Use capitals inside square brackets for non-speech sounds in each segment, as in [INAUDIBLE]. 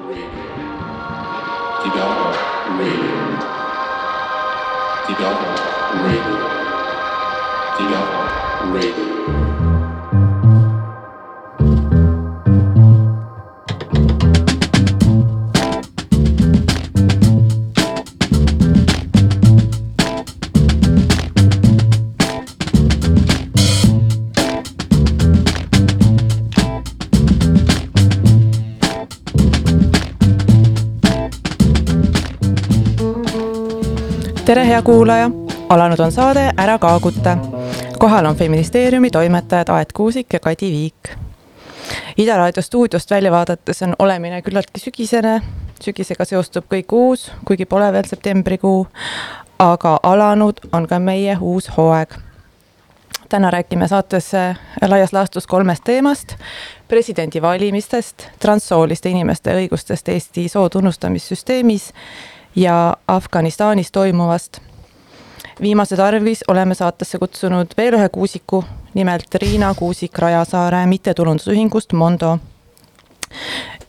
Radio. Hea kuulaja, alanud on saade Ära kaaguta. kohal on feministeeriumi toimetajad Aet Kuusik ja Kadi Viik. Ida raadio stuudiost välja vaadates on olemine küllaltki sügisene, sügisega seostub kõik uus, kuigi pole veel septembrikuu, aga alanud on ka meie uus hooaeg. täna räägime saates laias laastus kolmest teemast, presidendivalimistest, transsooliste inimeste õigustest Eesti sootunnustamissüsteemis ja Afganistanis toimuvast. Viimase tarvis oleme saatesse kutsunud veel ühe kuusiku, nimelt Riina Kuusik-Rajasaare mittetulundusühingust Mondo.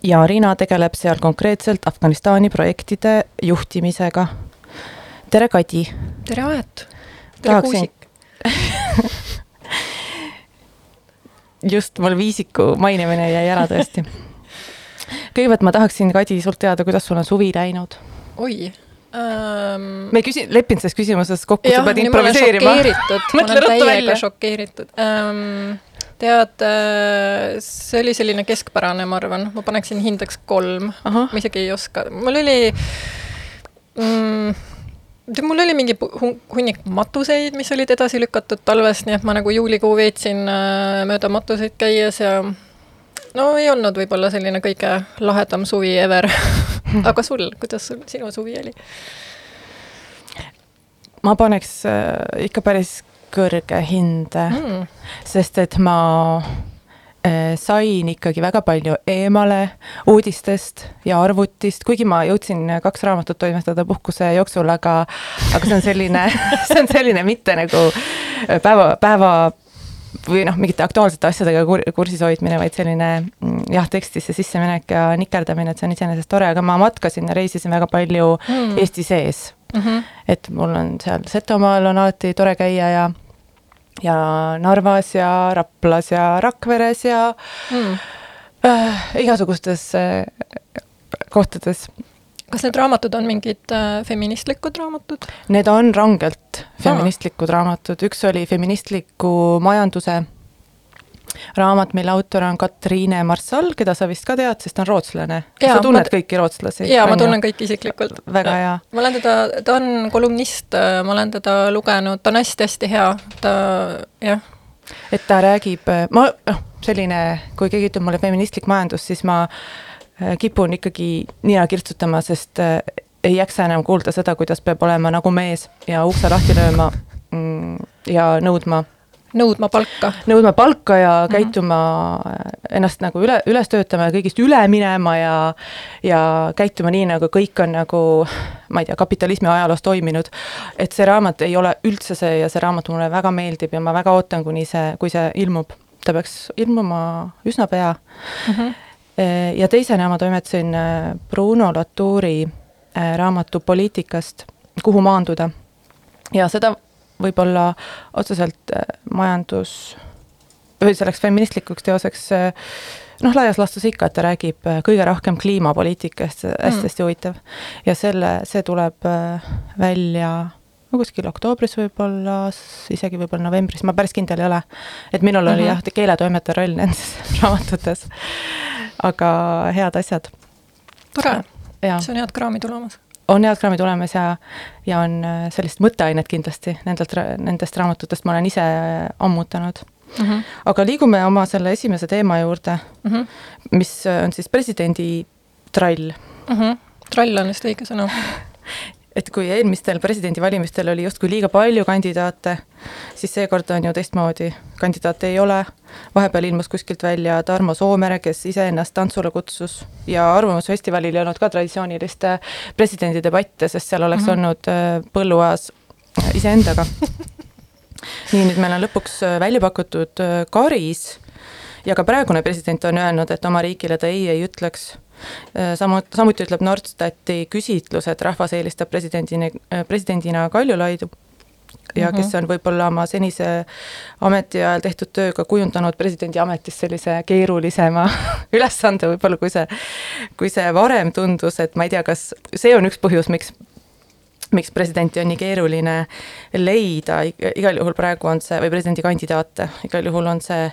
ja Riina tegeleb seal konkreetselt Afganistani projektide juhtimisega. tere, Kadi. tere, Aet. tere, Kuusik. [LAUGHS] just, mul viisiku mainimine jäi ära tõesti. kõigepealt ma tahaksin, Kadi, sult teada, kuidas sul on suvi läinud oi ähm.... me ei küsi-, leppinud selles küsimuses kokku, sa pead improviseerima. ma olen [LAUGHS] täiega šokeeritud. Ähm,. tead, see oli selline keskpärane, ma arvan, ma paneksin hindeks kolm, ma isegi ei oska, mul oli mm, mul oli mingi hunnik matuseid, mis olid edasi lükatud talvest, nii et ma nagu juulikuu veetsin mööda matuseid käies ja no ei olnud võib-olla selline kõige lahedam suvi ever [LAUGHS] [LAUGHS] aga sul, kuidas sul, sinu suvi oli? ma paneks äh, ikka päris kõrge hinde mm., sest et ma äh, sain ikkagi väga palju eemale uudistest ja arvutist, kuigi ma jõudsin kaks raamatut toimetada puhkuse jooksul, aga, aga see on selline [LAUGHS] see on selline mitte nagu päeva, päeva või noh, mingite aktuaalsete asjadega kur kursis hoidmine, vaid selline mm, jah, tekstisse sisseminek ja nikerdamine, et see on iseenesest tore, aga ma matkasin ja reisisin väga palju mm. Eesti sees mm. -hmm. et mul on seal Setomaal on alati tore käia ja, ja Narvas ja Raplas ja Rakveres ja mm. äh, igasugustes äh, kohtades kas need raamatud on mingid äh, feministlikud raamatud? Need on rangelt feministlikud raamatud, üks oli feministliku majanduse raamat, mille autor on Katriine Marssal, keda sa vist ka tead, sest ta on rootslane. sa tunned ma... kõiki rootslasi? jaa, ma tunnen kõiki isiklikult. väga hea. ma olen teda, ta on kolumnist, ma olen teda lugenud, ta on hästi-hästi hea, ta jah. et ta räägib, ma noh, selline, kui keegi ütleb mulle feministlik majandus, siis ma äh, Äh, kipun ikkagi nina kirtsutama, sest äh, ei jaksa enam kuulda seda, kuidas peab olema nagu mees ja ukse lahti lööma mm, ja nõudma. nõudma palka. nõudma palka ja mm -hmm. käituma, äh, ennast nagu üle, üles töötama ja kõigist üle minema ja, ja käituma nii, nagu kõik on nagu, ma ei tea, kapitalismi ajaloos toiminud. et see raamat ei ole üldse see ja see raamat mulle väga meeldib ja ma väga ootan, kuni see, kui see ilmub. ta peaks ilmuma üsna pea mm. -hmm Äh, ja teisena ma toimetasin äh, Bruno Latouri äh, raamatu Poliitikast, kuhu maanduda. ja seda võib-olla otseselt majandus, või selleks feministlikuks teoseks noh, laias laastus ikka, et ta räägib kõige rohkem kliimapoliitikast hästi,, hästi-hästi mm. huvitav. ja selle, see tuleb välja no kuskil oktoobris võib-olla, isegi võib-olla novembris, ma päris kindel ei ole. et minul oli mm -hmm. jah, keeletoimetaja roll nendes [LAUGHS] raamatutes. Aga head asjad. tore, siis on head kraami tulemas. on head kraami tulemas ja, ja on äh, sellist mõtteainet kindlasti nendelt, nendest raamatutest ma olen ise ammutanud mm. -hmm. aga liigume oma selle esimese teema juurde mm, -hmm. mis on siis presidendi trall mm. -hmm. trall on vist õige sõna [LAUGHS] et kui eelmistel presidendivalimistel oli justkui liiga palju kandidaate, siis seekord on ju teistmoodi, kandidaate ei ole. vahepeal ilmus kuskilt välja Tarmo Soomere, kes iseennast tantsule kutsus ja Arvamusfestivalil ei olnud ka traditsioonilist presidendidebatte, sest seal oleks mm -hmm. olnud äh, Põlluaas äh, iseendaga [LAUGHS] nii, nüüd meil on lõpuks äh, välja pakutud Karis ja ka praegune president on öelnud, et oma riigile ta ei ei ütleks samuti, samuti ütleb Nordstati küsitlus, et rahvas eelistab presidendini, presidendina Kaljulaidu ja kes mhm. on võib-olla oma senise ametiajal tehtud tööga kujundanud presidendi ametist sellise keerulisema [LAUGHS] ülesande võib-olla, kui see, kui see varem tundus, et ma ei tea, kas see on üks põhjus, miks miks presidenti on nii keeruline leida, igal juhul praegu on see, või presidendikandidaate, igal juhul on see,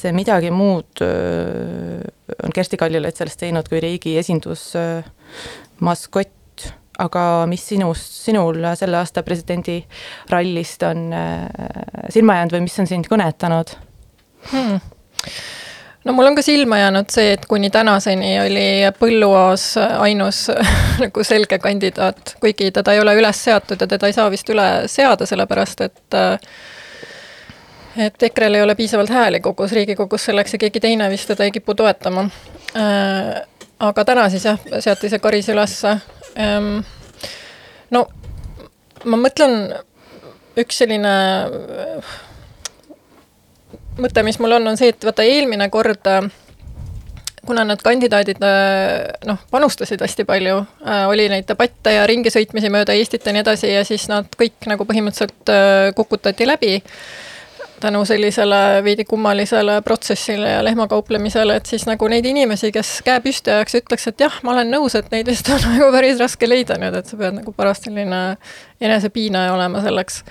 see midagi muud on Kersti Kaljulaid sellest teinud kui riigi esindusmaskott aga mis sinust, sinul selle aasta presidendi rallist on silma jäänud või mis on sind kõnetanud hmm.? no mul on ka silma jäänud see, et kuni tänaseni oli Põlluaas ainus [LAUGHS] nagu selge kandidaat, kuigi teda ei ole üles seatud ja teda ei saa vist üle seada, sellepärast et et EKRE-l ei ole piisavalt hääli kogus Riigikogus selleks ja keegi teine vist teda ei kipu toetama. aga täna siis jah, seati see Karis ülesse Ehm, no ma mõtlen, üks selline mõte, mis mul on, on see, et vaata eelmine kord kuna need kandidaadid noh, panustasid hästi palju äh,, oli neid debatte ja ringisõitmisi mööda Eestit ja nii edasi ja siis nad kõik nagu põhimõtteliselt äh, kukutati läbi äh, tänu sellisele veidi kummalisele protsessile ja lehmakauplemisele, et siis nagu neid inimesi, kes käe püsti ajaks ja ütleks, et jah, ma olen nõus, et neid vist on [LAUGHS] nagu päris raske leida nüüd, et sa pead nagu paras selline enesepiinaja olema selleks.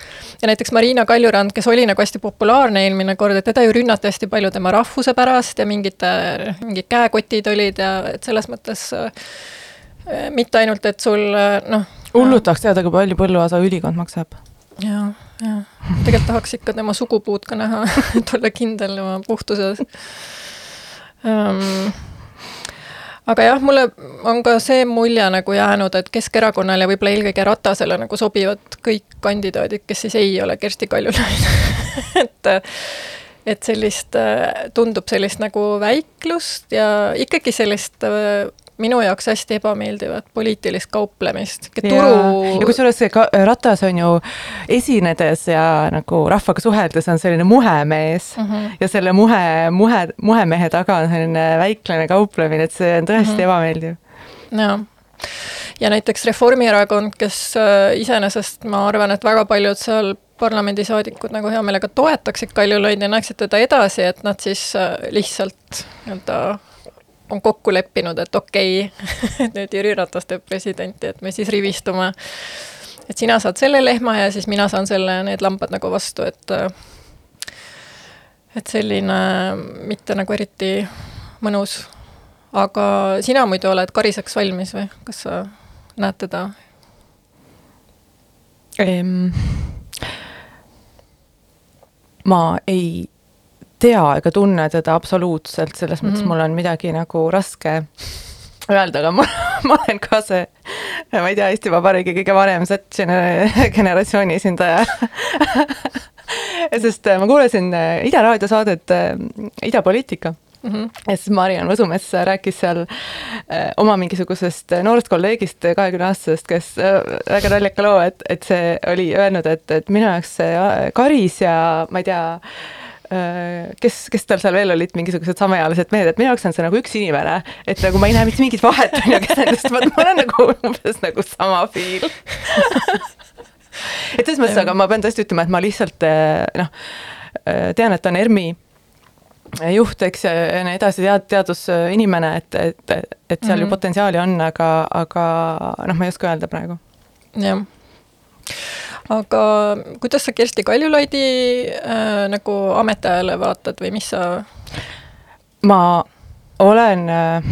ja näiteks Marina Kaljurand, kes oli nagu hästi populaarne eelmine kord, et teda ju rünnati hästi palju tema rahvuse pärast ja mingite, mingid käekotid olid ja et selles mõttes äh, mitte ainult, et sul noh. hullult tahaks teada, kui palju Põlluaasa ülikond maksab. jaa jah, tegelikult tahaks ikka tema sugupuud ka näha, [LAUGHS] et olla kindel tema puhtuses um, aga jah, mulle on ka see mulje nagu jäänud, et Keskerakonnale ja võib-olla eelkõige Ratasele nagu sobivad kõik kandidaadid, kes siis ei ole Kersti Kaljulaid. [LAUGHS] Et, et sellist, tundub sellist nagu väiklust ja ikkagi sellist minu jaoks hästi ebameeldivat poliitilist kauplemist. turu. ja kusjuures see ka, Ratas on ju esinedes ja nagu rahvaga suheldes on selline muhemees mm -hmm. ja selle muhe, muhe, muhemehe taga on selline väiklane kauplemine, et see on tõesti mm -hmm. ebameeldiv. jaa ja näiteks Reformierakond, kes äh, iseenesest ma arvan, et väga paljud seal parlamendisaadikud nagu hea meelega toetaksid Kaljulaidi ja näeksid teda edasi, et nad siis äh, lihtsalt nii-öelda on kokku leppinud, et okei okay, [LAUGHS] et nüüd Jüri Ratas teeb presidenti, et me siis rivistume. et sina saad selle lehma ja siis mina saan selle, need lambad nagu vastu, et et selline mitte nagu eriti mõnus. aga sina muidu oled kariseks valmis või, kas sa näed teda ehm,? ma ei tea ega tunne teda absoluutselt, selles mõttes mm -hmm. mul on midagi nagu raske öelda, aga ma, [LAUGHS] ma olen ka see, ma ei tea, Eesti Vabariigi kõige vanem Z-generatsiooni esindaja [LAUGHS] sest äh, ma kuulasin äh, Ida raadio saadet äh, Ida poliitika Mm -hmm. ja siis Mariann Võsumets rääkis seal äh, oma mingisugusest noorest kolleegist, kahekümne aastasest, kes äh, väga naljaka loo, et, et see oli öelnud, et, et minu jaoks see Karis ja ma ei tea Äh, kes, kes tal seal veel olid, mingisugused samaealised mehed, et minu jaoks on see nagu üks inimene, et nagu ma ei näe mitte mingit vahet, on ju, kes nendest, mul on nagu umbes nagu sama feel et selles mõttes, aga ma pean tõesti ütlema, et ma lihtsalt äh, noh, äh, tean, et ta on ERMi juht, eks, ja nii edasi, tead, teadusinimene, et, et, et seal mm -hmm. ju mhm. potentsiaali on, aga, aga noh, ma ei oska öelda praegu. jah aga kuidas sa Kersti Kaljulaidi äh, nagu ametiajale vaatad või mis sa? ma olen äh,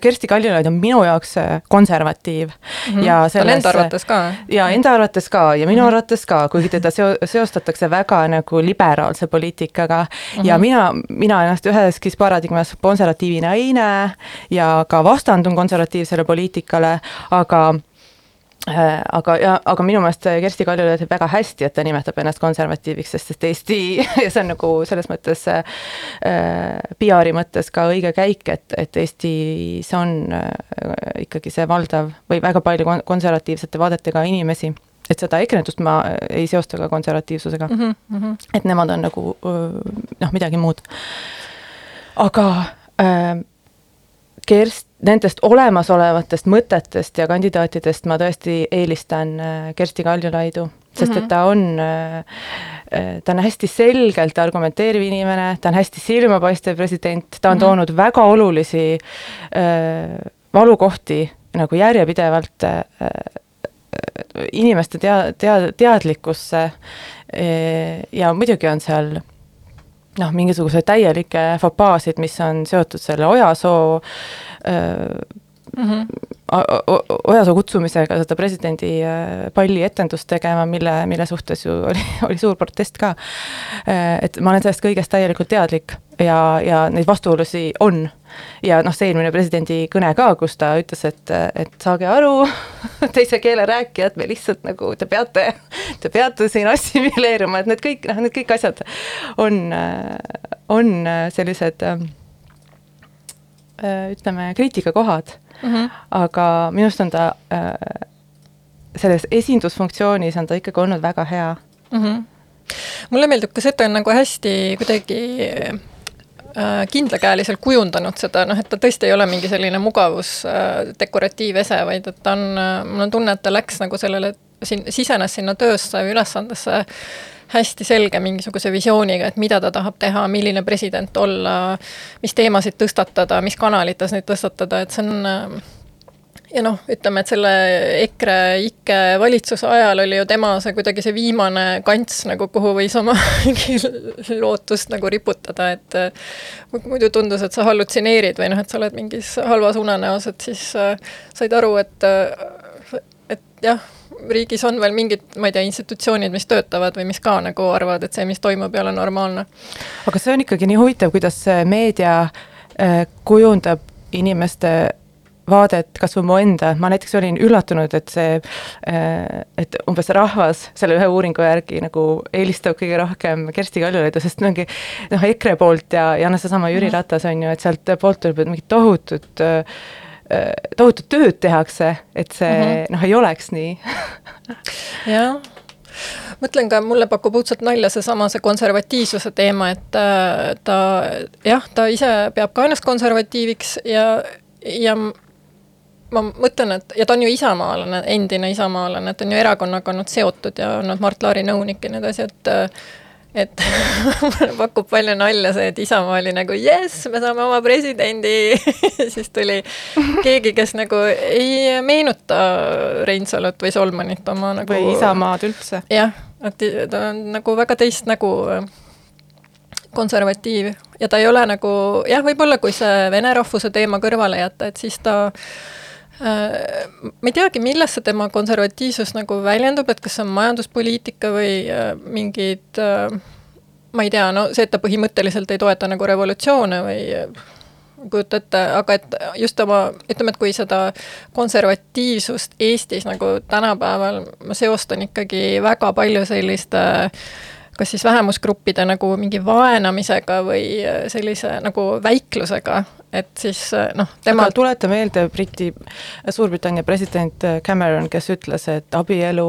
Kersti Kaljulaid on minu jaoks äh, konservatiiv mm -hmm. ja selles. Enda arvates ka? ja enda arvates ka ja minu mm -hmm. arvates ka, kuigi teda seo-, seostatakse väga nagu liberaalse poliitikaga mm. -hmm. ja mina, mina ennast üheski paradigmas konservatiivina ei näe ja ka vastandun konservatiivsele poliitikale, aga Äh, aga, ja, aga minu meelest Kersti Kaljulaid teeb väga hästi, et ta nimetab ennast konservatiiviks, sest, sest Eesti [LAUGHS] ja see on nagu selles mõttes äh, PR-i mõttes ka õige käik, et, et Eestis on äh, ikkagi see valdav või väga palju konservatiivsete vaadetega inimesi et seda EKRE-tust ma ei seosta ka konservatiivsusega mm. -hmm. et nemad on nagu noh, midagi muud. aga äh, Kerst, nendest olemasolevatest mõtetest ja kandidaatidest ma tõesti eelistan Kersti Kaljulaidu sest mm -hmm. et mhm. ta on, ta on hästi selgelt argumenteeriv inimene, ta on hästi silmapaistev president, ta on mm -hmm. toonud väga olulisi äh, valukohti nagu järjepidevalt äh, inimeste tea-, tea-, teadlikkusse ja muidugi on seal noh, mingisuguseid täielikke fopaasid, mis on seotud selle Ojasoo mm -hmm. Ojasoo kutsumisega seda presidendi palli etendust tegema, mille, mille suhtes ju oli, [LAUGHS] oli suur protest ka. et ma olen sellest kõigest täielikult teadlik ja, ja neid vastuolusi on ja noh, see eelmine presidendi kõne ka, kus ta ütles, et, et saage aru, [LAUGHS] teise keele rääkijad, me lihtsalt nagu, te peate, te peate siin assimileeruma, et need kõik, noh, need kõik asjad on, on sellised ütleme, kriitikakohad mm, -hmm. aga minu arust on ta selles esindusfunktsioonis on ta ikkagi olnud väga hea mm. -hmm mulle meeldib ka see, et ta on nagu hästi kuidagi kindlakäeliselt kujundanud seda, noh, et ta tõesti ei ole mingi selline mugavus äh, dekoratiivese, vaid et ta on, äh, mul on tunne, et ta läks nagu sellele, siin, sisenes sinna töösse või ülesandesse hästi selge mingisuguse visiooniga, et mida ta tahab teha, milline president olla, mis teemasid tõstatada, mis kanalites neid tõstatada, et see on ja noh, ütleme, et selle EKRE ikke valitsuse ajal oli ju tema see kuidagi see viimane kants nagu, kuhu võis oma [LAUGHS] lootust nagu riputada, et äh, muidu tundus, et sa hallutsineerid või noh, et sa oled mingis halvas unenäos, et siis äh, said aru, et äh, et jah, riigis on veel mingid, ma ei tea, institutsioonid, mis töötavad või mis ka nagu arvavad, et see, mis toimub, ei ole normaalne. aga see on ikkagi nii huvitav, kuidas meedia kujundab inimeste vaadet kas või mu enda, ma näiteks olin üllatunud, et see, äh, et umbes rahvas selle ühe uuringu järgi nagu eelistab kõige rohkem Kersti Kaljulaidu, sest mingi noh, EKRE poolt ja, ja noh, seesama Jüri mhm. Ratas on ju, et sealt poolt tuleb, mingit tohutut äh, tohutut tööd tehakse, et see mm -hmm. noh, ei oleks nii [LAUGHS] jah mõtlen ka, mulle pakub õudselt nalja seesama, see konservatiivsuse teema, et äh, ta jah, ta ise peab ka ennast konservatiiviks ja, ja ma mõtlen, et ja ta on ju isamaalane, endine isamaalane, et on ju erakonnaga olnud seotud ja olnud Mart Laari nõunik ja nii edasi, et et [LAUGHS] pakub palju nalja see, et Isamaa oli nagu jess, me saame oma presidendi [LAUGHS] siis tuli keegi, kes nagu ei meenuta Reinsalut või Solmanit oma nagu või Isamaad üldse. jah, et ta on nagu väga teist nägu konservatiiv ja ta ei ole nagu jah, võib-olla kui see vene rahvuse teema kõrvale jätta, et siis ta äh, Äh, ma ei teagi, milles see tema konservatiivsus nagu väljendub, et kas see on majanduspoliitika või äh, mingid äh, ma ei tea, no see, et ta põhimõtteliselt ei toeta nagu revolutsioone või kujuta ette, aga et just oma, ütleme, et kui seda konservatiivsust Eestis nagu tänapäeval ma seostan ikkagi väga palju selliste äh, kas siis vähemusgruppide nagu mingi vaenamisega või äh, sellise nagu väiklusega, et siis äh, noh, tema aga tuleta meelde Briti, Suurbritannia president äh, Cameron, kes ütles, et abielu,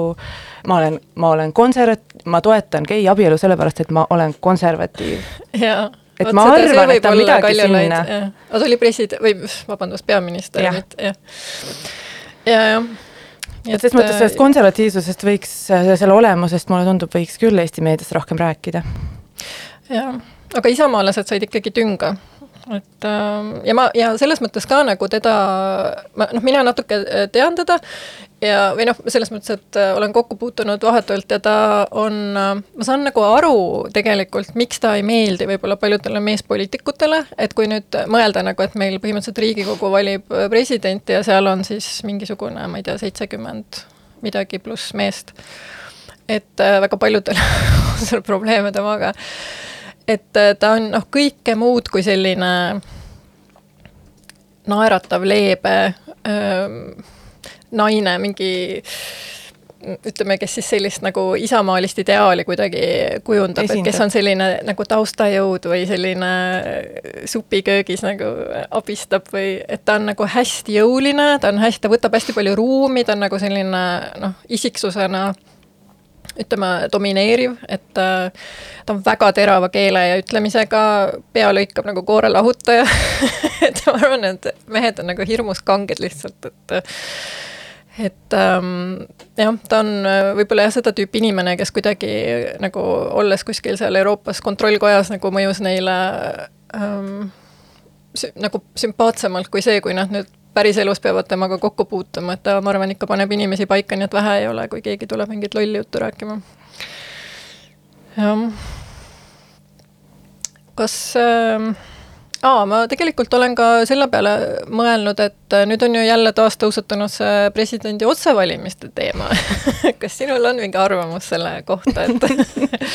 ma olen, ma olen konservat-, ma toetan gei abielu sellepärast, et ma olen konservatiiv. [LAUGHS] jaa et Oot, ma arvan, et ta midagi sinna. aga ta oli president, või vabandust, peaminister, mitte jah. ja, jah et selles mõttes sellest konservatiivsusest võiks, selle olemusest mulle tundub, võiks küll Eesti meedias rohkem rääkida. jah, aga isamaalased said ikkagi tünga et ähm, ja ma, ja selles mõttes ka nagu teda, ma noh, mina natuke äh, tean teda ja, või noh, selles mõttes, et äh, olen kokku puutunud vahetult ja ta on, äh, ma saan nagu aru tegelikult, miks ta ei meeldi võib-olla paljudele meespoliitikutele, et kui nüüd mõelda nagu, et meil põhimõtteliselt Riigikogu valib presidenti ja seal on siis mingisugune, ma ei tea, seitsekümmend midagi pluss meest, et väga paljudel [LAUGHS] on seal probleeme temaga et äh, ta on noh, kõike muud kui selline naeratav, leebe ähm, naine, mingi ütleme, kes siis sellist nagu isamaalist ideaali kuidagi kujundab, et kes on selline nagu taustajõud või selline supiköögis nagu abistab või et ta on nagu hästi jõuline, ta on hästi, ta võtab hästi palju ruumi, ta on nagu selline noh, isiksusena ütleme, domineeriv, et ta on väga terava keele ja ütlemisega, pea lõikab nagu koorelahutaja [LAUGHS] et ma arvan, et mehed on nagu hirmus kanged lihtsalt, et et ähm, jah, ta on võib-olla jah, seda tüüpi inimene, kes kuidagi nagu olles kuskil seal Euroopas kontrollkojas nagu mõjus neile ähm, nagu sümpaatsemalt kui see, kui nad nüüd päriselus peavad temaga kokku puutuma, et ta, ma arvan, ikka paneb inimesi paika, nii et vähe ei ole, kui keegi tuleb mingit lolli juttu rääkima. jah. kas äh, aa, ma tegelikult olen ka selle peale mõelnud, et nüüd on ju jälle taas tõusetunud see presidendi otsevalimiste teema [LAUGHS] kas sinul on mingi arvamus selle kohta, et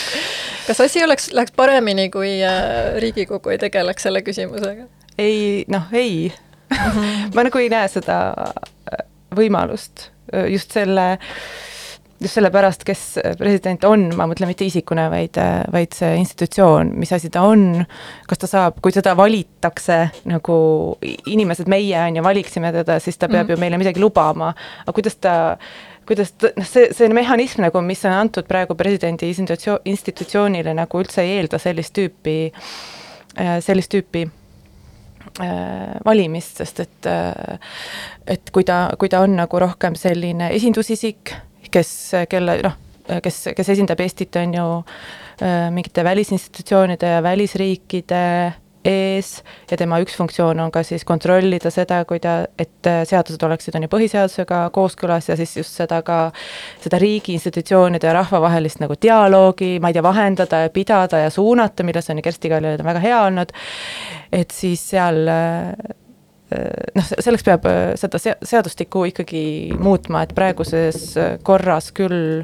[LAUGHS] kas asi oleks, läheks paremini, kui äh, Riigikogu ei tegeleks selle küsimusega? ei, noh, ei Mhm. [LAUGHS] ma nagu ei näe seda äh, võimalust äh, just selle, just sellepärast, kes president on, ma mõtlen mitte isikuna, vaid, äh, vaid see institutsioon, mis asi ta on, kas ta saab, kui teda valitakse nagu inimesed, meie on ju, valiksime teda, siis ta peab mm -hmm. ju meile midagi lubama, aga kuidas ta kuidas ta, noh, see, see mehhanism nagu, mis on antud praegu presidendi institutsioon, institutsioonile nagu üldse ei eelda sellist tüüpi, sellist tüüpi Äh, valimist, sest et äh, et kui ta, kui ta on nagu rohkem selline esindusisik, kes, kelle noh, kes, kes esindab Eestit, on ju äh, mingite välisinstitutsioonide ja välisriikide ees ja tema üks funktsioon on ka siis kontrollida seda, kui ta, et seadused oleksid, on ju, põhiseadusega kooskõlas ja siis just seda ka, seda riigi institutsioonide ja rahva vahelist nagu dialoogi, ma ei tea, vahendada ja pidada ja suunata, milles on ju Kersti Kaljulaid on väga hea olnud, et siis seal noh, selleks peab seda seadustikku ikkagi muutma, et praeguses korras küll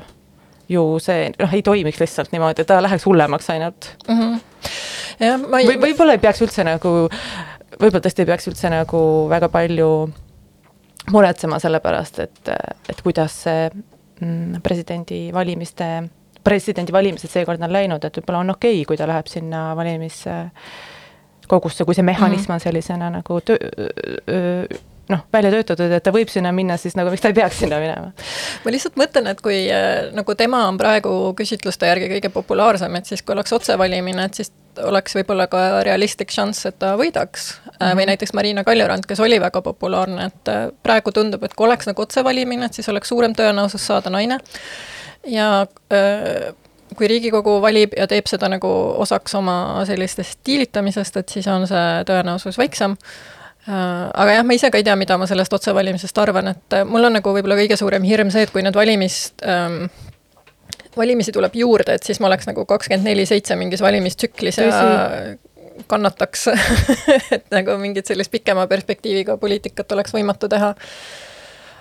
ju see noh, ei toimiks lihtsalt niimoodi, ta läheks hullemaks ainult mm. -hmm. jah, ma ei. või võib-olla ei peaks üldse nagu, võib-olla tõesti ei peaks üldse nagu väga palju muretsema selle pärast, et, et kuidas see mm, presidendivalimiste, presidendivalimised seekord on läinud, et võib-olla on okei okay,, kui ta läheb sinna valimisse kogusse, kui see mehhanism mm -hmm. on sellisena nagu töö, noh, välja töötatud, et ta võib sinna minna, siis nagu miks ta ei peaks sinna minema? ma lihtsalt mõtlen, et kui äh, nagu tema on praegu küsitluste järgi kõige populaarsem, et siis kui oleks otsevalimine, et siis oleks võib-olla ka realistlik šanss, et ta võidaks mm. -hmm. või mhm. näiteks Marina Kaljurand, kes oli väga populaarne, et äh, praegu tundub, et kui oleks nagu otsevalimine, et siis oleks suurem tõenäosus saada naine. ja kui Riigikogu valib ja teeb seda nagu osaks oma sellistest diilitamisest, et siis on see tõenäosus väiksem. Äh, aga jah, ma ise ka ei tea, mida ma sellest otsevalimisest arvan, et äh, mul on nagu võib-olla kõige suurem hirm see, et kui need valimist ähm, valimisi tuleb juurde, et siis ma oleks nagu kakskümmend neli seitse mingis valimistsüklis ja kannataks. [LAUGHS] Et nagu mingit sellist pikema perspektiiviga poliitikat oleks võimatu teha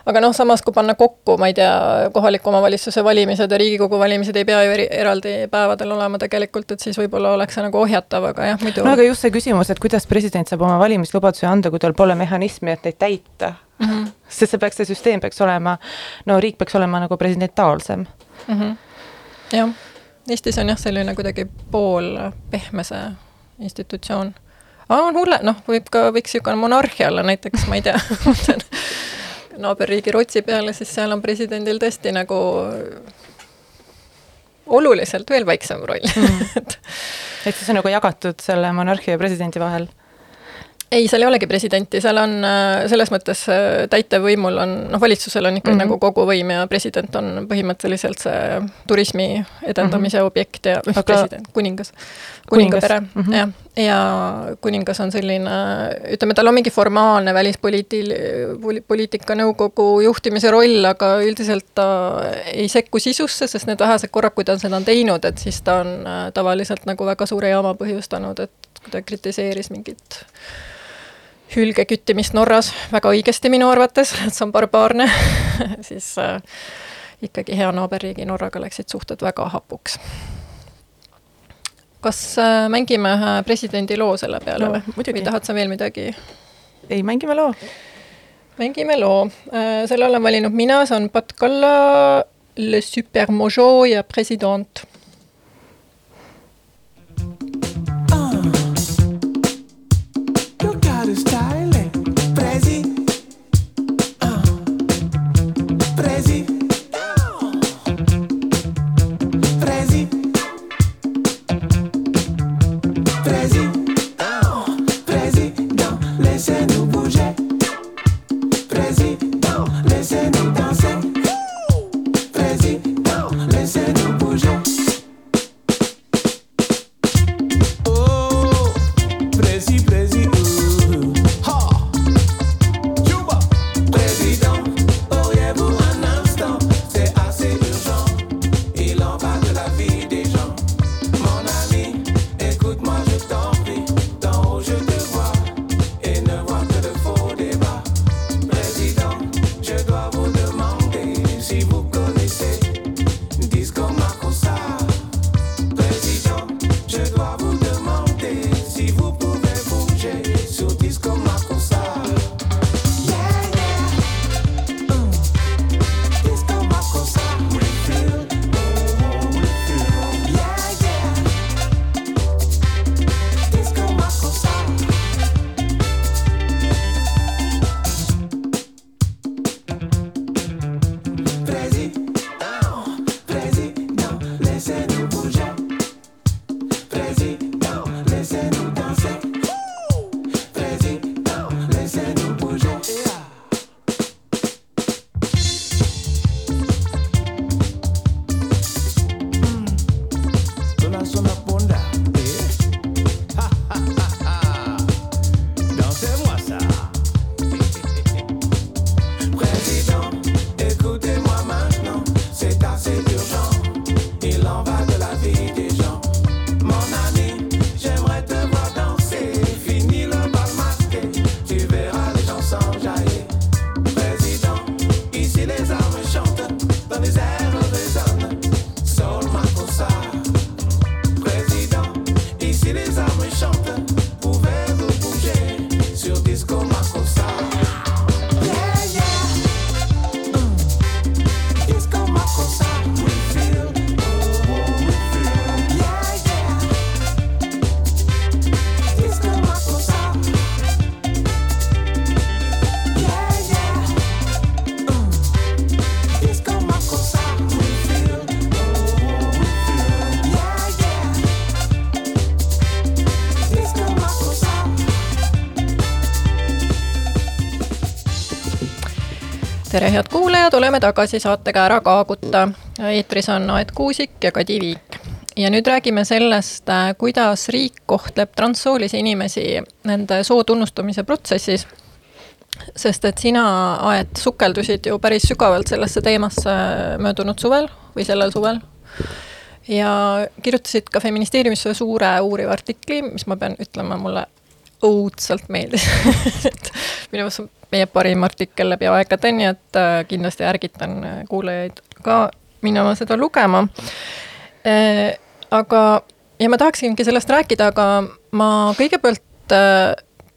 aga noh, samas kui panna kokku, ma ei tea, kohaliku omavalitsuse valimised ja Riigikogu valimised ei pea ju eri, eraldi päevadel olema tegelikult, et siis võib-olla oleks see nagu ohjatav, aga jah, muidu. no aga just see küsimus, et kuidas president saab oma valimislubadusi anda, kui tal pole mehhanismi, et neid täita mm. -hmm. [LAUGHS] sest see peaks, see süsteem peaks olema, no riik peaks olema nagu presidentaalsem mm. -hmm. jah, Eestis on jah, selline kuidagi poolpehmese institutsioon aga on hulle, noh, võib ka, võiks niisugune monarhia olla näiteks, ma ei tea [LAUGHS] [LAUGHS] naaberriigi Rootsi peale, siis seal on presidendil tõesti nagu oluliselt veel väiksem roll mm. [LAUGHS] et siis on nagu jagatud selle monarhia ja presidendi vahel ei, seal ei olegi presidenti, seal on äh, selles mõttes äh, täitevvõimul on, noh, valitsusel on ikka mm -hmm. nagu kogu võim ja president on põhimõtteliselt see turismi edendamise mm -hmm. objekt ja Aga... president, kuningas, kuningapere mm, -hmm. jah. Ja kuningas on selline, ütleme, tal on mingi formaalne välispoliitil-, poliitika nõukogu juhtimise roll, aga üldiselt ta ei sekku sisusse, sest need vähesed korrad, kui ta seda on teinud, et siis ta on äh, tavaliselt nagu väga suure jama põhjustanud, et kui ta kritiseeris mingit hülgeküttimist Norras väga õigesti minu arvates, [LAUGHS] et see on barbaarne [LAUGHS] siis äh, ikkagi hea naaberriigi Norraga läksid suhted väga hapuks. Kas äh, mängime ühe presidendi loo selle peale no, või? või tahad sa veel midagi? ei, mängime loo. mängime loo äh,, selle olen valinud mina, see on Pat Kalla Le Super Mojo ja President tere, head kuulajad, oleme tagasi saatega Ära kaaguta. eetris on Aet Kuusik ja Kadi Viik. ja nüüd räägime sellest, kuidas riik kohtleb transsoolisi inimesi nende soo tunnustamise protsessis. sest et sina, Aet, sukeldusid ju päris sügavalt sellesse teemasse möödunud suvel või sellel suvel ja kirjutasid ka Feministeeriumisse suure uuriva artikli, mis ma pean ütlema, mulle õudselt meeldis [LAUGHS] et minu meelest meie parim artikkel läbi aegade, nii et äh, kindlasti ärgitan äh, kuulajaid ka minema seda lugema. Äh, aga, ja ma tahaksingi sellest rääkida, aga ma kõigepealt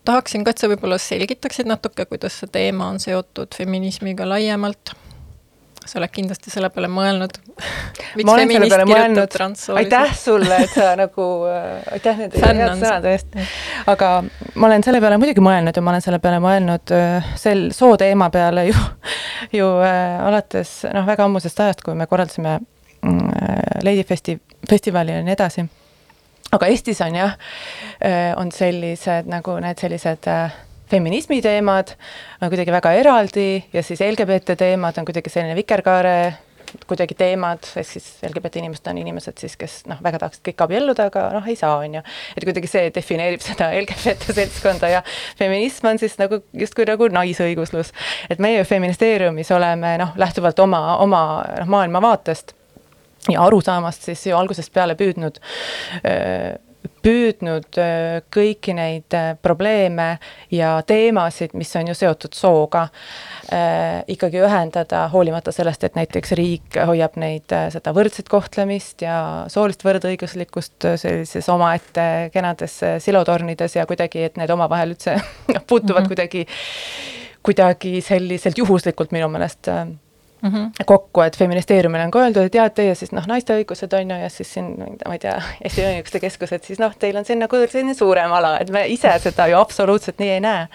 tahaksin ka, et sa võib-olla selgitaksid natuke, kuidas see teema on seotud feminismiga laiemalt sa oled kindlasti selle peale mõelnud. [LAUGHS] ma olen selle peale mõelnud, aitäh sulle, et sa nagu äh,, aitäh nende heade sõnade eest. aga ma olen selle peale muidugi mõelnud ja ma olen selle peale mõelnud äh, sel soo teema peale ju, [LAUGHS] ju äh, alates noh, väga ammusest ajast, kui me korraldasime äh, Lady Festi-, festivali ja nii edasi. aga Eestis on jah äh,, on sellised nagu need sellised äh, feminismi teemad on kuidagi väga eraldi ja siis LGBT teemad on kuidagi selline vikerkaare kuidagi teemad, ehk siis LGBT inimesed on inimesed siis, kes noh, väga tahaksid kõik abielluda, aga noh, ei saa, on ju. et kuidagi see defineerib seda LGBT seltskonda ja feminism on siis nagu justkui nagu naisõiguslus. et meie feministeeriumis oleme noh, lähtuvalt oma, oma noh, maailmavaatest ja arusaamast siis ju algusest peale püüdnud öö, püüdnud äh, kõiki neid äh, probleeme ja teemasid, mis on ju seotud sooga, äh, ikkagi ühendada, hoolimata sellest, et näiteks riik hoiab neid, seda võrdset kohtlemist ja soolist võrdõiguslikkust sellises omaette kenades silotornides ja kuidagi, et need omavahel üldse noh, [LAUGHS] puutuvad mm -hmm. kuidagi, kuidagi selliselt juhuslikult minu meelest mm -hmm. kokku, et feministeeriumile on ka öeldud, et jaa, et teie siis noh, naiste õigused on ju ja siis siin, ma ei tea, Eesti Õiguste Keskus, et siis noh, teil on siin nagu selline suurem ala, et me ise seda ju absoluutselt nii ei näe.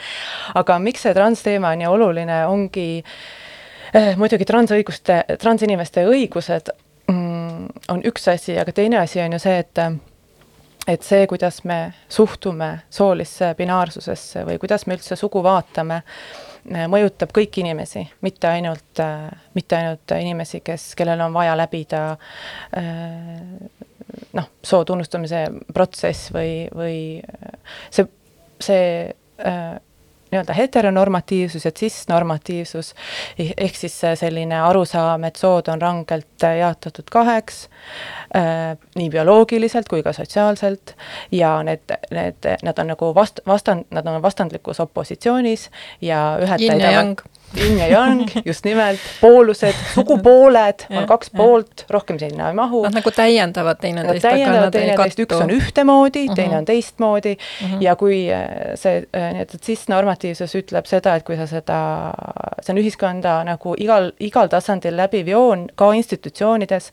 aga miks see transteema on nii oluline, ongi eh, muidugi transõiguste, transinimeste õigused mm, on üks asi, aga teine asi on ju see, et et see, kuidas me suhtume soolisse binaarsusesse või kuidas me üldse sugu vaatame, mõjutab kõiki inimesi, mitte ainult, mitte ainult inimesi, kes, kellel on vaja läbida noh, soo tunnustamise protsess või, või see, see nii-öelda heteronormatiivsus ja cis-normatiivsus, ehk siis selline arusaam, et sood on rangelt jaotatud kaheks äh,, nii bioloogiliselt kui ka sotsiaalselt, ja need, need, nad on nagu vast-, vastand, nad on vastandlikus opositsioonis ja ühed täidavad yin ja yang, [LAUGHS] just nimelt, poolused, sugupooled on kaks poolt, rohkem sinna ei mahu. Nad nagu täiendavad teineteist. Nad täiendavad teineteist, üks on ühtemoodi teine on teistmoodi uh -huh. ja kui äh, see äh, nii-öelda cis-normatiivsus ütleb seda, et kui sa seda, see on ühiskonda nagu igal, igal tasandil läbiv joon, ka institutsioonides,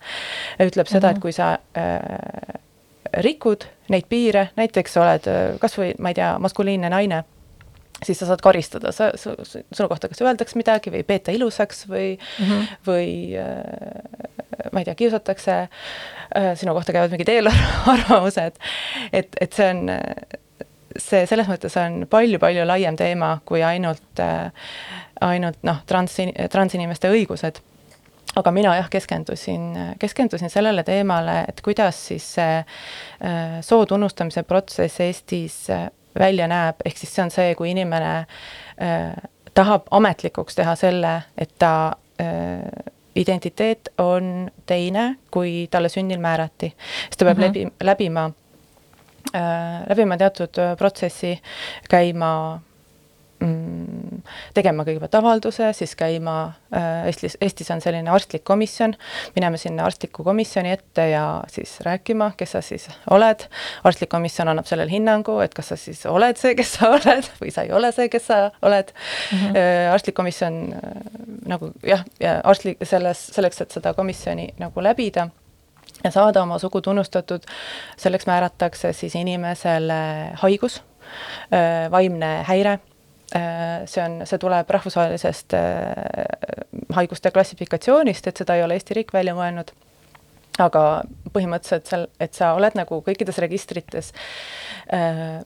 ütleb seda uh, -huh. et kui sa äh, rikud neid piire, näiteks oled äh, kas või ma ei tea, maskuliinne naine siis sa saad karistada, sa, su, sinu kohta kas öeldakse midagi või ei peeta ilusaks või mm, -hmm. või äh, ma ei tea, kiusatakse. Äh,, sinu kohta käivad mingid eelarvamused, et, et see on, see selles mõttes on palju-palju laiem teema kui ainult äh,, ainult noh, trans, transinimeste õigused. Aga mina jah, keskendusin, keskendusin sellele teemale, et kuidas siis see äh, soo tunnustamise protsess Eestis äh, välja näeb, ehk siis see on see, kui inimene äh, tahab ametlikuks teha selle, et ta äh, identiteet on teine, kui talle sünnil määrati. siis ta peab mm -hmm. läbi, läbima äh,, läbima teatud protsessi, käima tegema kõigepealt avalduse, siis käima äh,, Eestis, Eestis on selline arstlik komisjon, minema sinna arstliku komisjoni ette ja siis rääkima, kes sa siis oled. arstlik komisjon annab sellele hinnangu, et kas sa siis oled see, kes sa [LAUGHS] oled või sa ei ole see, kes sa oled mm. -hmm. Arstlik komisjon äh, nagu jah, ja arstlik, selles, selleks, et seda komisjoni nagu läbida ja saada oma sugu tunnustatud, selleks määratakse siis inimesele haigus, vaimne häire see on, see tuleb rahvusvahelisest äh, haiguste klassifikatsioonist, et seda ei ole Eesti riik välja mõelnud aga põhimõtteliselt seal, et sa oled nagu kõikides registrites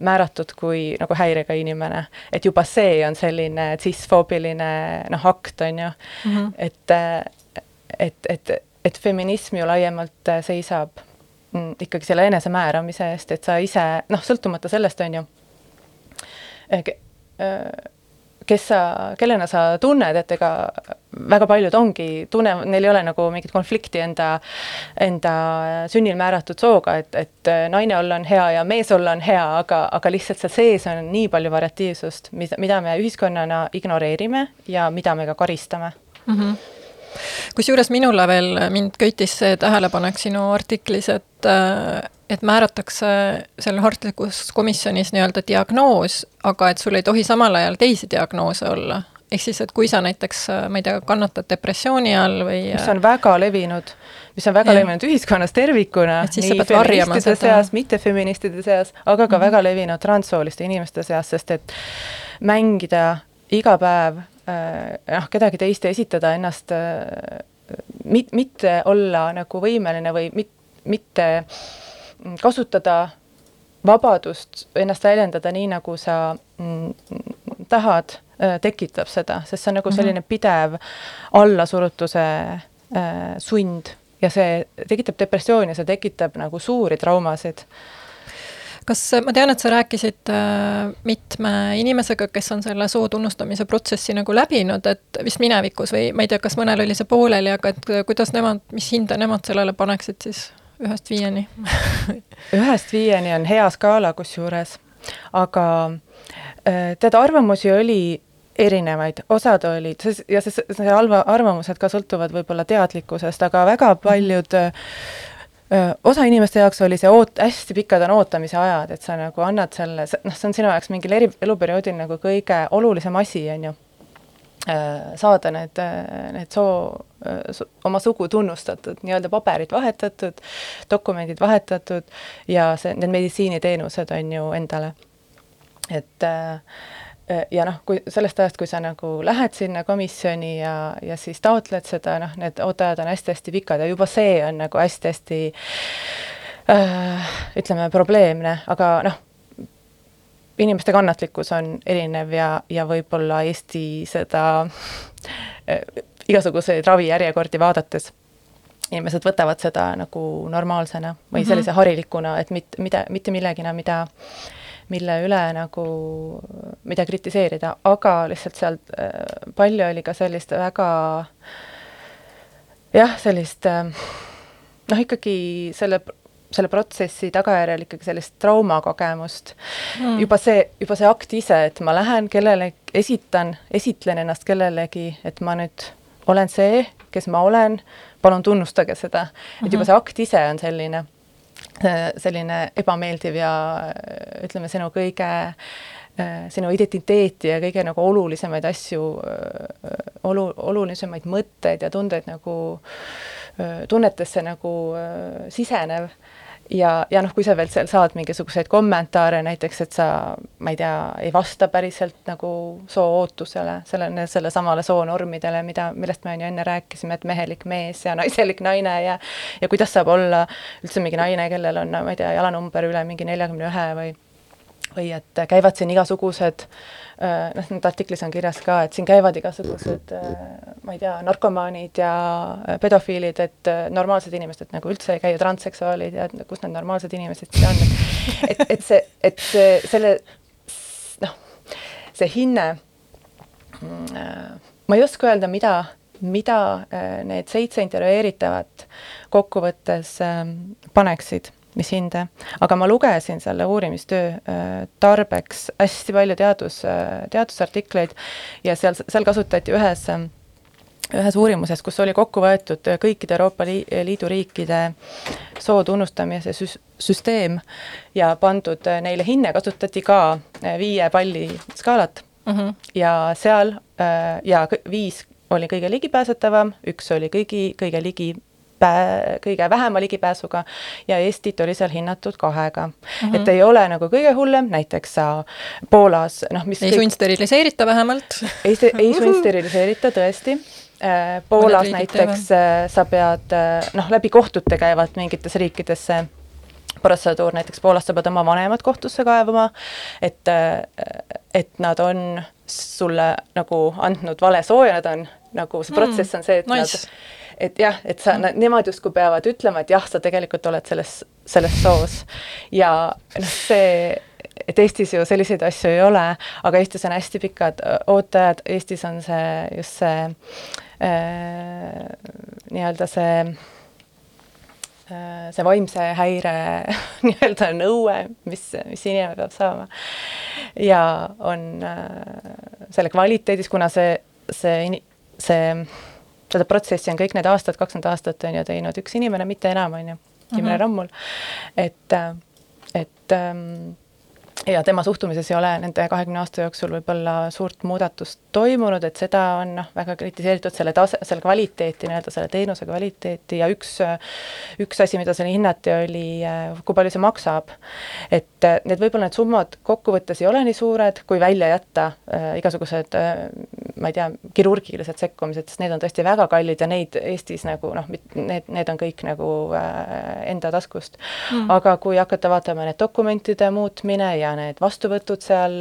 määratud kui nagu häirega inimene. et juba see on selline cisfoobiline noh, akt, on ju mm, -hmm. et, et, et, et feminism ju laiemalt seisab mm, ikkagi selle enesemääramise eest, et sa ise noh, sõltumata sellest, on ju, kes sa, kellena sa tunned, et ega väga paljud ongi, tunne, neil ei ole nagu mingit konflikti enda, enda sünnil määratud sooga, et, et naine olla on hea ja mees olla on hea, aga, aga lihtsalt seal sees on nii palju variatiivsust, mida, mida me ühiskonnana ignoreerime ja mida me ka karistame mm. -hmm kusjuures minule veel, mind köitis see tähelepanek sinu artiklis, et et määratakse seal hartlikus komisjonis nii-öelda diagnoos, aga et sul ei tohi samal ajal teisi diagnoose olla. ehk siis, et kui sa näiteks, ma ei tea, kannatad depressiooni all või mis on väga levinud, mis on väga ja. levinud ühiskonnas tervikuna, nii feministide seas, mittefeministide seas, aga ka mm -hmm. väga levinud transsooliste inimeste seas, sest et mängida iga päev äh, noh, kedagi teist esitada ennast äh, mit-, mitte olla nagu võimeline või mit-, mitte kasutada vabadust ennast väljendada nii, nagu sa mm, tahad, äh, tekitab seda, sest see on nagu mhm. selline pidev allasurutuse sund ja see tekitab depressiooni, see tekitab nagu suuri traumasid kas, ma tean, et sa rääkisid äh, mitme inimesega, kes on selle soo tunnustamise protsessi nagu läbinud, et vist minevikus või ma ei tea, kas mõnel oli see pooleli, aga et kuidas nemad, mis hinda nemad sellele paneksid siis? ühest viieni [LAUGHS] ühest viieni on hea skaala kusjuures, aga äh, tead, arvamusi oli erinevaid, osad olid, ja see, see halva, arvamused ka sõltuvad võib-olla teadlikkusest, aga väga paljud öö, äh, osa inimeste jaoks oli see oot-, hästi pikad on ootamise ajad, et sa nagu annad selle, noh, see on sinu jaoks mingil eri, eluperioodil nagu kõige olulisem asi, on ju Äh, saada need, äh, need soo, äh, oma sugu tunnustatud, nii-öelda paberid vahetatud, dokumendid vahetatud ja see, need meditsiiniteenused on ju endale. et ja noh, kui sellest ajast, kui sa nagu lähed sinna komisjoni ja, ja siis taotled seda, noh, need ooteajad on hästi-hästi pikad ja juba see on nagu hästi-hästi äh, ütleme, probleemne, aga noh, inimeste kannatlikkus on erinev ja, ja võib-olla Eesti seda äh, igasuguseid ravijärjekordi vaadates inimesed võtavad seda nagu normaalsena või mm -hmm. sellise harilikuna, et mit-, mida, mitte millegina, mida, mille üle nagu, mida kritiseerida, aga lihtsalt sealt äh, palju oli ka sellist väga jah, sellist äh, noh, ikkagi selle selle protsessi tagajärjel ikkagi sellist traumakogemust mm.. juba see, juba see akt ise, et ma lähen kellele, esitan, esitlen ennast kellelegi, et ma nüüd olen see, kes ma olen, palun tunnustage seda. et juba mhm. see akt ise on selline, selline ebameeldiv ja ütleme, sinu kõige sinu identiteeti ja kõige nagu olulisemaid asju, olu, olulisemaid mõtteid ja tundeid nagu tunnetesse nagu sisenev ja, ja noh, kui sa veel seal saad mingisuguseid kommentaare näiteks, et sa, ma ei tea, ei vasta päriselt nagu soo ootusele, selle, sellesamale soonormidele, mida, millest me on ju enne rääkisime, et mehelik mees ja [LAUGHS] naiselik naine ja ja kuidas saab olla üldse mingi naine, kellel on, ma ei tea, jalanumber üle mingi neljakümne ühe või või et käivad siin igasugused äh, noh, nüüd artiklis on kirjas ka, et siin käivad igasugused äh, ma ei tea, narkomaanid ja äh, pedofiilid, et normaalsed inimesed nagu üldse ei käi ja transseksuaalid ja kus need normaalsed inimesed siis on, et et, et see, et see, selle noh, see hinne, mm, ma ei oska öelda, mida, mida need seitse intervjueeritavat kokkuvõttes ähm, paneksid mis hinde, aga ma lugesin selle uurimistöö äh, tarbeks hästi palju teadus, äh, teadusartikleid ja seal, seal kasutati ühes ühes uurimuses, kus oli kokku võetud kõikide Euroopa Liidu riikide soo tunnustamise süs-, süsteem ja pandud neile hinne, kasutati ka viie palli skaalat mm. -hmm. ja seal ja viis oli kõige ligipääsetavam, üks oli kõigi, kõige ligi kõige vähema ligipääsuga ja Eestit oli seal hinnatud kahega mm. -hmm. et ei ole nagu kõige hullem, näiteks sa Poolas, noh, mis ei kõik... sundsteriliseerita vähemalt ei, ei sundsteriliseerita tõesti äh, Poolas näiteks teevad. Äh, sa pead äh, noh, läbi kohtute käivad mingites riikides see protseduur, näiteks Poolas sa pead oma vanemad kohtusse kaevama, et, et nad on sulle nagu andnud vale sooja, nad on nagu see protsess on see, et nice. nad et jah, et sa mm., nemad justkui peavad ütlema, et jah, sa tegelikult oled selles, selles soos. ja noh, see, et Eestis ju selliseid asju ei ole, aga Eestis on hästi pikad ootajad, Eestis on see just see äh, nii-öelda see äh, see vaimse häire [LAUGHS] nii-öelda nõue, mis, mis inimene peab saama. ja on äh, selle kvaliteedis, kuna see, see, see seda protsessi on kõik need aastad, kakskümmend aastat on ju teinud üks inimene, mitte enam, on ju, Imre mm -hmm. Rammul. et, äh, et ähm, ja tema suhtumises ei ole nende kahekümne aasta jooksul võib-olla suurt muudatust toimunud, et seda on noh, väga kritiseeritud, selle tase, selle kvaliteeti, nii-öelda selle teenuse kvaliteeti. Ja üks, üks asi, mida seal hinnati, oli, kui palju see maksab. et need võib-olla need summad kokkuvõttes ei ole nii suured, kui välja jätta äh, igasugused äh, ma ei tea, kirurgilised sekkumised, sest need on tõesti väga kallid ja neid Eestis nagu noh, need, need on kõik nagu äh, enda taskust. Mm.. aga kui hakata vaatama need dokumentide muutmine ja need vastuvõtud seal,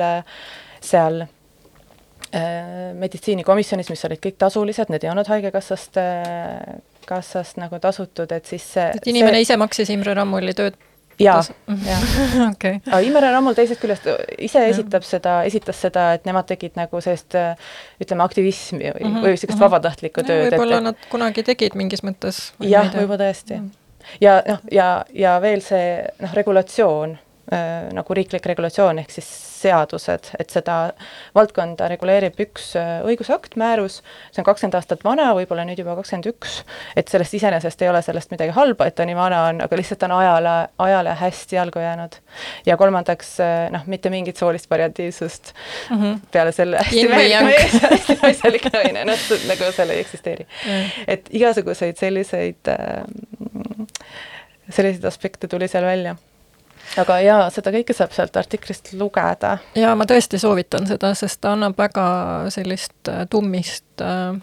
seal äh, meditsiinikomisjonis, mis olid kõik tasulised, need ei olnud Haigekassast äh,, kassast nagu tasutud, et siis see et inimene see... ise maksis Imre Rammuli tööd jaa, [LAUGHS] jaa. okei. aga Imre Rammul teisest küljest ise esitab seda, esitas seda, et nemad tegid nagu sellist ütleme, aktivismi või mm, -hmm. või niisugust vabatahtlikku tööd. võib-olla et... nad kunagi tegid mingis mõttes. jah, võib-olla tõesti mm. -hmm. ja noh, ja, ja veel see noh, regulatsioon äh, nagu riiklik regulatsioon, ehk siis seadused, et seda valdkonda reguleerib üks äh, õigusakt, määrus, see on kakskümmend aastat vana, võib-olla nüüd juba kakskümmend üks, et sellest iseenesest ei ole sellest midagi halba, et ta nii vana on, aga lihtsalt on ajale, ajale hästi jalgu jäänud. ja kolmandaks äh, noh, mitte mingit soolist variatiivsust mm -hmm. peale selle hästi meeldiv mees hästi naislik naine, noh, nagu seal ei eksisteeri. Mm.. et igasuguseid selliseid äh, selliseid aspekte tuli seal välja aga jaa, seda kõike saab sealt artiklist lugeda. jaa, ma tõesti soovitan seda, sest ta annab väga sellist äh, tummist äh,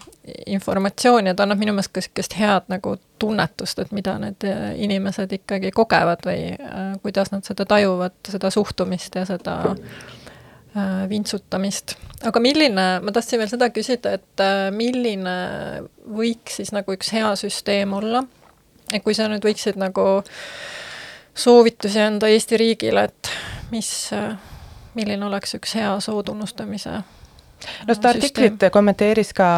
informatsiooni ja ta annab minu meelest ka niisugust head nagu tunnetust, et mida need äh, inimesed ikkagi kogevad või äh, kuidas nad seda tajuvad, seda suhtumist ja seda äh, vintsutamist. aga milline, ma tahtsin veel seda küsida, et äh, milline võiks siis nagu üks hea süsteem olla, et kui sa nüüd võiksid nagu äh, soovitusi anda Eesti riigile, et mis, milline oleks üks hea soo tunnustamise no seda artiklit kommenteeris ka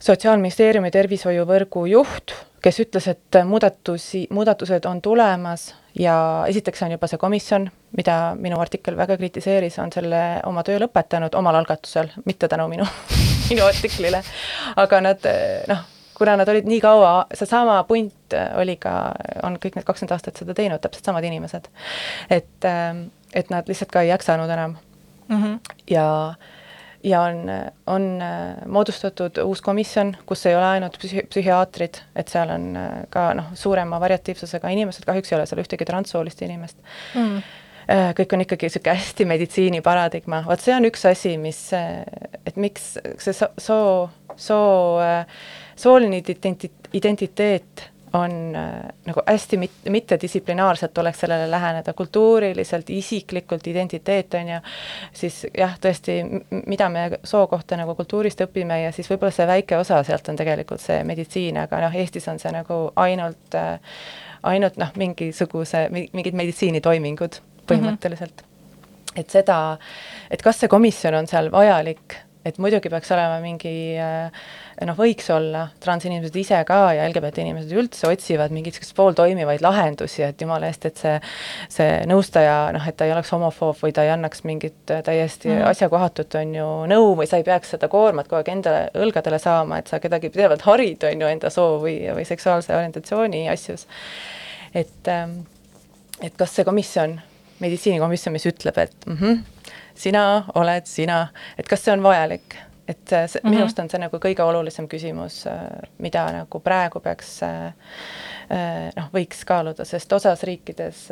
Sotsiaalministeeriumi tervishoiuvõrgu juht, kes ütles, et muudatusi, muudatused on tulemas ja esiteks on juba see komisjon, mida minu artikkel väga kritiseeris, on selle oma töö lõpetanud omal algatusel, mitte tänu minu [LAUGHS] minu artiklile. aga nad noh, kuna nad olid nii kaua, seesama punt äh, oli ka, on kõik need kakskümmend aastat seda teinud, täpselt samad inimesed. et, ähm, et nad lihtsalt ka ei jaksanud enam mm. -hmm. ja, ja on, on äh, moodustatud uus komisjon, kus ei ole ainult psühhi-, psühhiaatrid, et seal on äh, ka noh, suurema variatiivsusega inimesed, kahjuks ei ole seal ühtegi transsoolist inimest mm. -hmm kõik on ikkagi niisugune hästi meditsiiniparadigma, vot see on üks asi, mis, et miks see soo, soo, soo sooline identi-, identiteet on äh, nagu hästi mit-, mittedistsiplinaarselt tuleks sellele läheneda, kultuuriliselt, isiklikult identiteet, on ju, siis jah, tõesti, mida me soo kohta nagu kultuurist õpime ja siis võib-olla see väike osa sealt on tegelikult see meditsiin, aga noh, Eestis on see nagu ainult äh, ainult noh, mingisuguse, mingid meditsiinitoimingud põhimõtteliselt mm. -hmm. et seda, et kas see komisjon on seal vajalik, et muidugi peaks olema mingi äh, noh, võiks olla, transinimesed ise ka ja LGBT inimesed üldse otsivad mingeid niisuguseid pooltoimivaid lahendusi, et jumala eest, et see see nõustaja noh, et ta ei oleks homofoob või ta ei annaks mingit täiesti mm. asjakohatut, on ju, nõu või sa ei peaks seda koormat kogu aeg endale õlgadele saama, et sa kedagi pidevalt harid, on ju, enda soo või, või seksuaalse orientatsiooni asjus. et, ähm, et kas see komisjon, meditsiinikomisjon, mis ütleb, et mm -hmm, sina oled sina, et kas see on vajalik? Et see mm -hmm. minu arust on see nagu kõige olulisem küsimus, äh, mida nagu praegu peaks äh, äh, noh, võiks kaaluda, sest osas riikides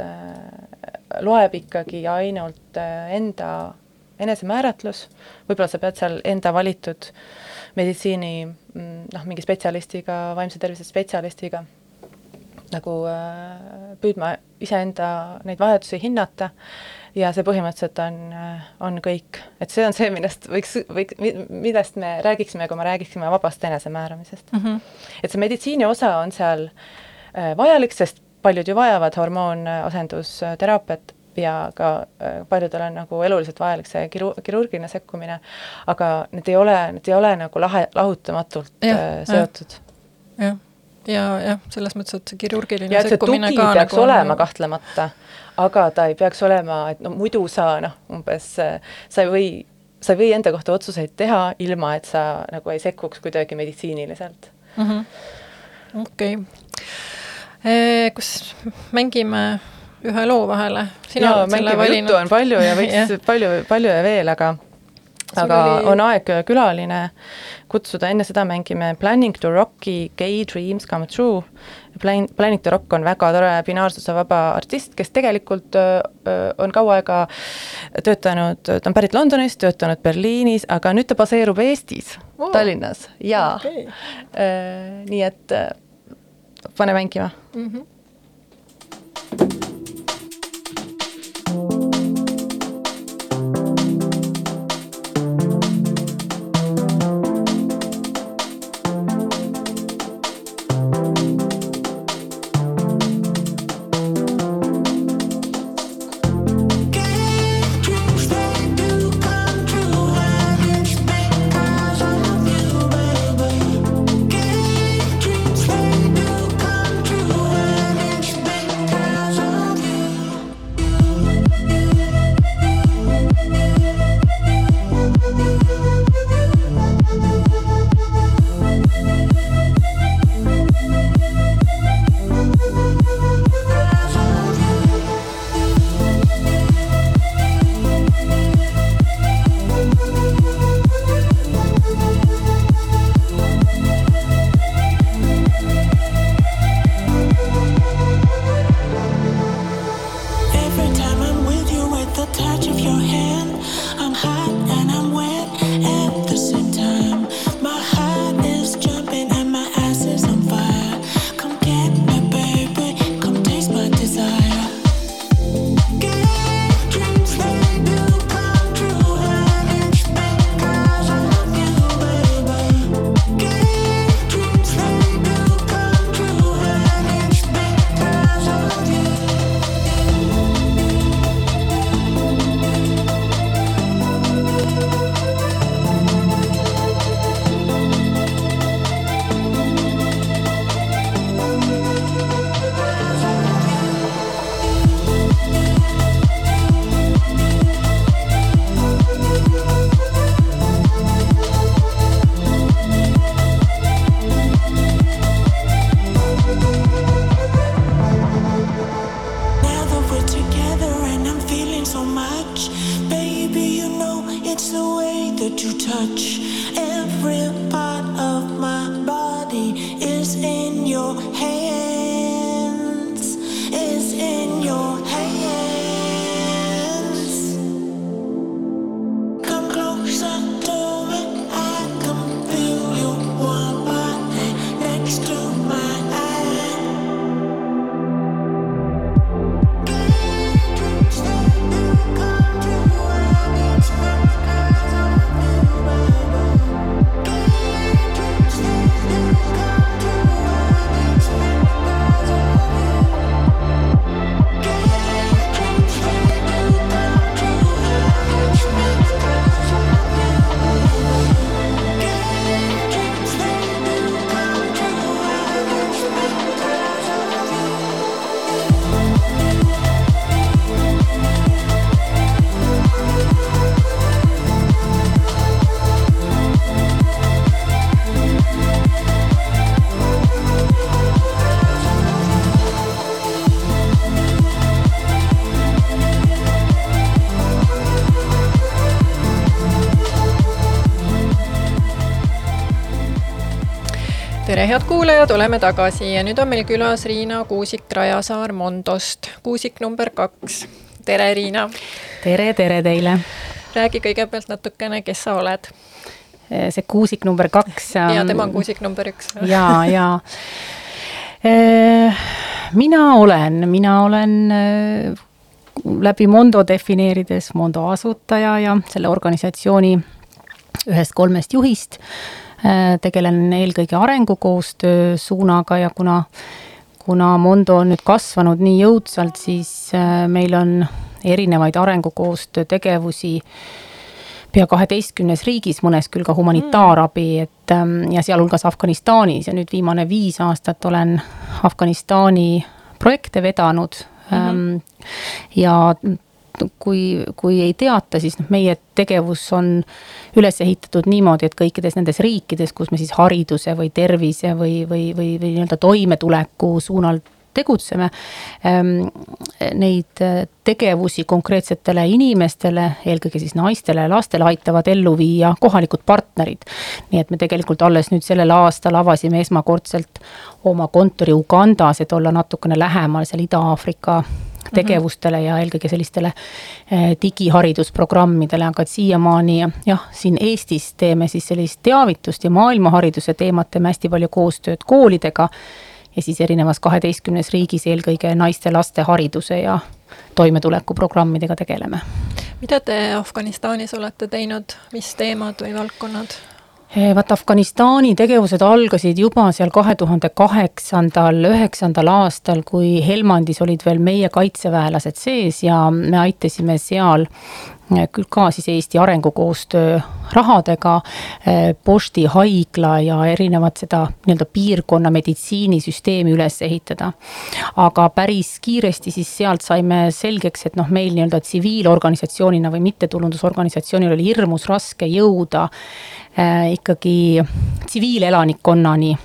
loeb ikkagi ainult enda enesemääratlus, võib-olla sa pead seal enda valitud meditsiini mm, noh, mingi spetsialistiga, vaimse tervise spetsialistiga nagu püüdma iseenda neid vajadusi hinnata ja see põhimõtteliselt on, on kõik. et see on see, millest võiks, võiks, millest me räägiksime, kui me räägiksime vabast enesemääramisest mm. -hmm. et see meditsiini osa on seal äh, vajalik, sest paljud ju vajavad hormoonasendusteraapiat ja ka äh, paljudel on nagu eluliselt vajalik see kiru-, kirurgiline sekkumine, aga need ei ole, need ei ole nagu lahe, lahutamatult ja, äh, seotud. jah, ja jah, selles mõttes, et see kirurgiline ja, sekkumine ka peaks nagu olema on... kahtlemata, aga ta ei peaks olema, et no muidu sa noh, umbes sa ei või, sa ei või enda kohta otsuseid teha, ilma et sa nagu ei sekkuks kuidagi meditsiiniliselt. -hmm.. okei. Okay. Kus mängime ühe loo vahele? jaa, mängime juttu on palju ja võiks [LAUGHS] palju, palju ja veel, aga aga oli... on aeg külaline kutsuda, enne seda mängime Planning to Rocki Gay Dreams Come True. Plan-, Planning to Rock on väga tore binaarsuse vaba artist, kes tegelikult öö, on kaua aega töötanud, ta on pärit Londonist, töötanud Berliinis, aga nüüd ta baseerub Eestis oh., Tallinnas, jaa okay.. nii et pane mängima mm. -hmm. Tere, head kuulajad, oleme tagasi ja nüüd on meil külas Riina Kuusik-Rajasaar Mondost, kuusik number kaks. tere, Riina. tere, tere teile. räägi kõigepealt natukene, kes sa oled. Eh, see kuusik number kaks. ja tema on kuusik number üks. ja, ja eh, mina olen, mina olen läbi Mondo defineerides Mondo asutaja ja selle organisatsiooni ühest kolmest juhist. Tegelen eelkõige arengukoostöö suunaga ja kuna, kuna Mondo on nüüd kasvanud nii jõudsalt, siis meil on erinevaid arengukoostöö tegevusi pea kaheteistkümnes riigis, mõnes küll ka humanitaarabi, et ähm, ja sealhulgas Afganistanis ja nüüd viimane viis aastat olen Afganistani projekte vedanud mm. -hmm. ja kui, kui ei teata, siis noh, meie tegevus on üles ehitatud niimoodi, et kõikides nendes riikides, kus me siis hariduse või tervise või, või, või, või nii-öelda toimetuleku suunal tegutseme. Ehm, neid äh, tegevusi konkreetsetele inimestele, eelkõige siis naistele ja lastele aitavad ellu viia kohalikud partnerid. nii et me tegelikult alles nüüd sellel aastal avasime esmakordselt oma kontori Ugandas, et olla natukene lähemal seal Ida-Aafrika tegevustele ja eelkõige sellistele äh, digiharidusprogrammidele, aga et siiamaani jah, siin Eestis teeme siis sellist teavitust ja maailmahariduse teemat teeme hästi palju koostööd koolidega ja siis erinevas kaheteistkümnes riigis eelkõige naiste-laste hariduse ja toimetulekuprogrammidega tegeleme. mida te Afganistanis olete teinud, mis teemad või valdkonnad? Eh, vaat Afganistani tegevused algasid juba seal kahe tuhande kaheksandal, üheksandal aastal, kui Helmandis olid veel meie kaitseväelased sees ja me aitasime seal küll ka siis Eesti arengukoostöö rahadega eh, Posti haigla ja erinevat seda nii-öelda piirkonna meditsiinisüsteemi üles ehitada. aga päris kiiresti siis sealt saime selgeks, et noh, meil nii-öelda tsiviilorganisatsioonina või mittetulundusorganisatsioonil oli hirmus raske jõuda Äh, ikkagi tsiviilelanikkonnani.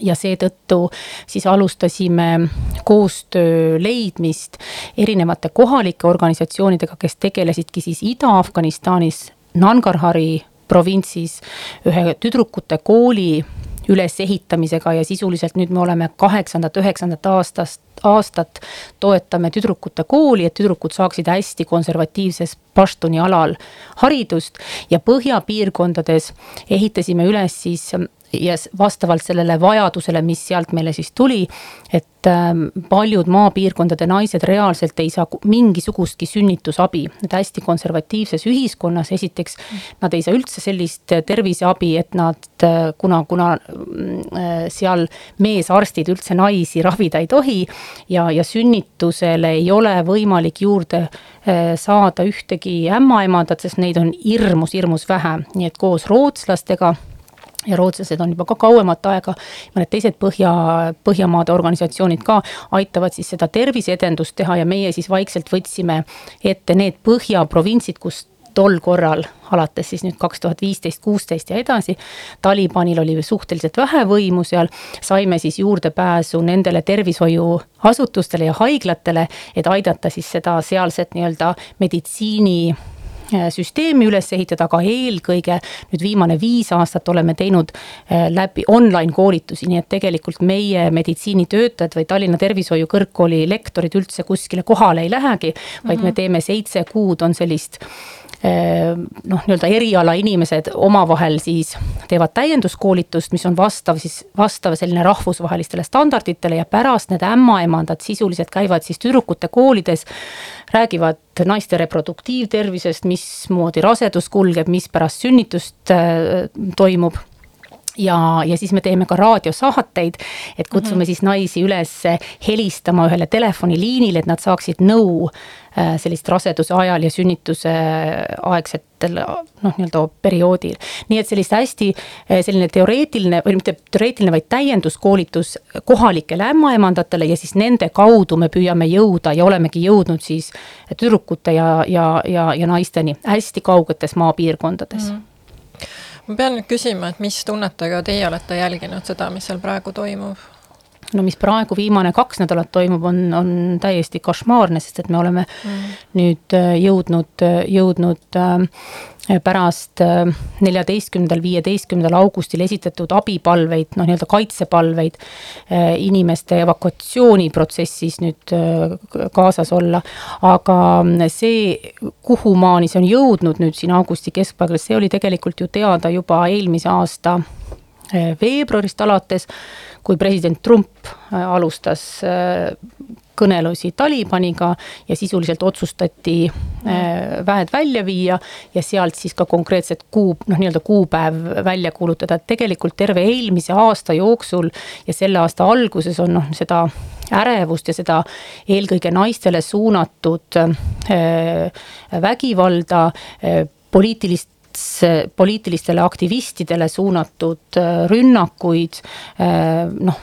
Ja seetõttu siis alustasime koostöö leidmist erinevate kohalike organisatsioonidega, kes tegelesidki siis Ida-Afganistanis, Nangarhari provintsis ühe tüdrukute kooli ülesehitamisega ja sisuliselt nüüd me oleme kaheksandat, üheksandat aastast, aastat toetame tüdrukute kooli, et tüdrukud saaksid hästi konservatiivses Pashtuni alal haridust. Ja põhjapiirkondades ehitasime üles siis ja vastavalt sellele vajadusele, mis sealt meile siis tuli, et ähm, paljud maapiirkondade naised reaalselt ei saa mingisugustki sünnitusabi. et hästi konservatiivses ühiskonnas, esiteks nad ei saa üldse sellist terviseabi, et nad, äh, kuna, kuna äh, seal meesarstid üldse naisi ravida ei tohi ja, ja sünnitusele ei ole võimalik juurde äh, saada ühtegi ämmaemandat, sest neid on hirmus, hirmus vähe, nii et koos rootslastega ja rootslased on juba ka kauemat aega, mõned teised Põhja, Põhjamaade organisatsioonid ka aitavad siis seda terviseedendust teha ja meie siis vaikselt võtsime ette need põhjaprovintsid, kus tol korral, alates siis nüüd kaks tuhat viisteist, kuusteist ja edasi, Talibanil oli suhteliselt vähe võimu seal, saime siis juurdepääsu nendele tervishoiuasutustele ja haiglatele, et aidata siis seda sealset nii-öelda meditsiini süsteemi üles ehitada, aga eelkõige nüüd viimane viis aastat oleme teinud äh, läbi online koolitusi, nii et tegelikult meie meditsiinitöötajad või Tallinna Tervishoiu Kõrgkooli lektorid üldse kuskile kohale ei lähegi, vaid me mhm. teeme seitse kuud on sellist äh, noh, nii-öelda eriala inimesed omavahel siis teevad täienduskoolitust, mis on vastav siis, vastav selline rahvusvahelistele standarditele ja pärast need ämmaemandad sisuliselt käivad siis tüdrukute koolides räägivad naiste reproduktiivtervisest, mismoodi rasedus kulgeb, mis pärast sünnitust äh, toimub ja, ja siis me teeme ka raadiosaateid, et kutsume mm -hmm. siis naisi üles helistama ühele telefoniliinile, et nad saaksid nõu äh, sellist raseduse ajal ja sünnituse aegsetel noh, nii-öelda perioodil. nii et sellist hästi äh, selline teoreetiline või mitte teoreetiline, vaid täienduskoolitus kohalikele ämmaemandatele ja siis nende kaudu me püüame jõuda ja olemegi jõudnud siis tüdrukute ja, ja, ja, ja naisteni hästi kaugetes maapiirkondades mm. -hmm ma pean nüüd küsima, et mis tunnetega teie olete jälginud seda, mis seal praegu toimub? no mis praegu viimane kaks nädalat toimub, on, on täiesti košmaarne, sest et me oleme mm. nüüd äh, jõudnud, jõudnud äh, pärast äh, neljateistkümnendal, viieteistkümnendal augustil esitatud abipalveid, noh, nii-öelda kaitsepalveid, äh, inimeste evakuatsiooniprotsessis nüüd äh, kaasas olla. aga see, kuhumaani see on jõudnud nüüd siin augusti keskpaigas, see oli tegelikult ju teada juba eelmise aasta veebruarist alates kui president Trump alustas kõnelusi Talibaniga ja sisuliselt otsustati äh, väed välja viia ja sealt siis ka konkreetset kuu, noh, nii-öelda kuupäev välja kuulutada, et tegelikult terve eelmise aasta jooksul ja selle aasta alguses on noh, seda ärevust ja seda eelkõige naistele suunatud äh, vägivalda, äh, poliitilist poliitilistele aktivistidele suunatud äh, rünnakuid äh, noh,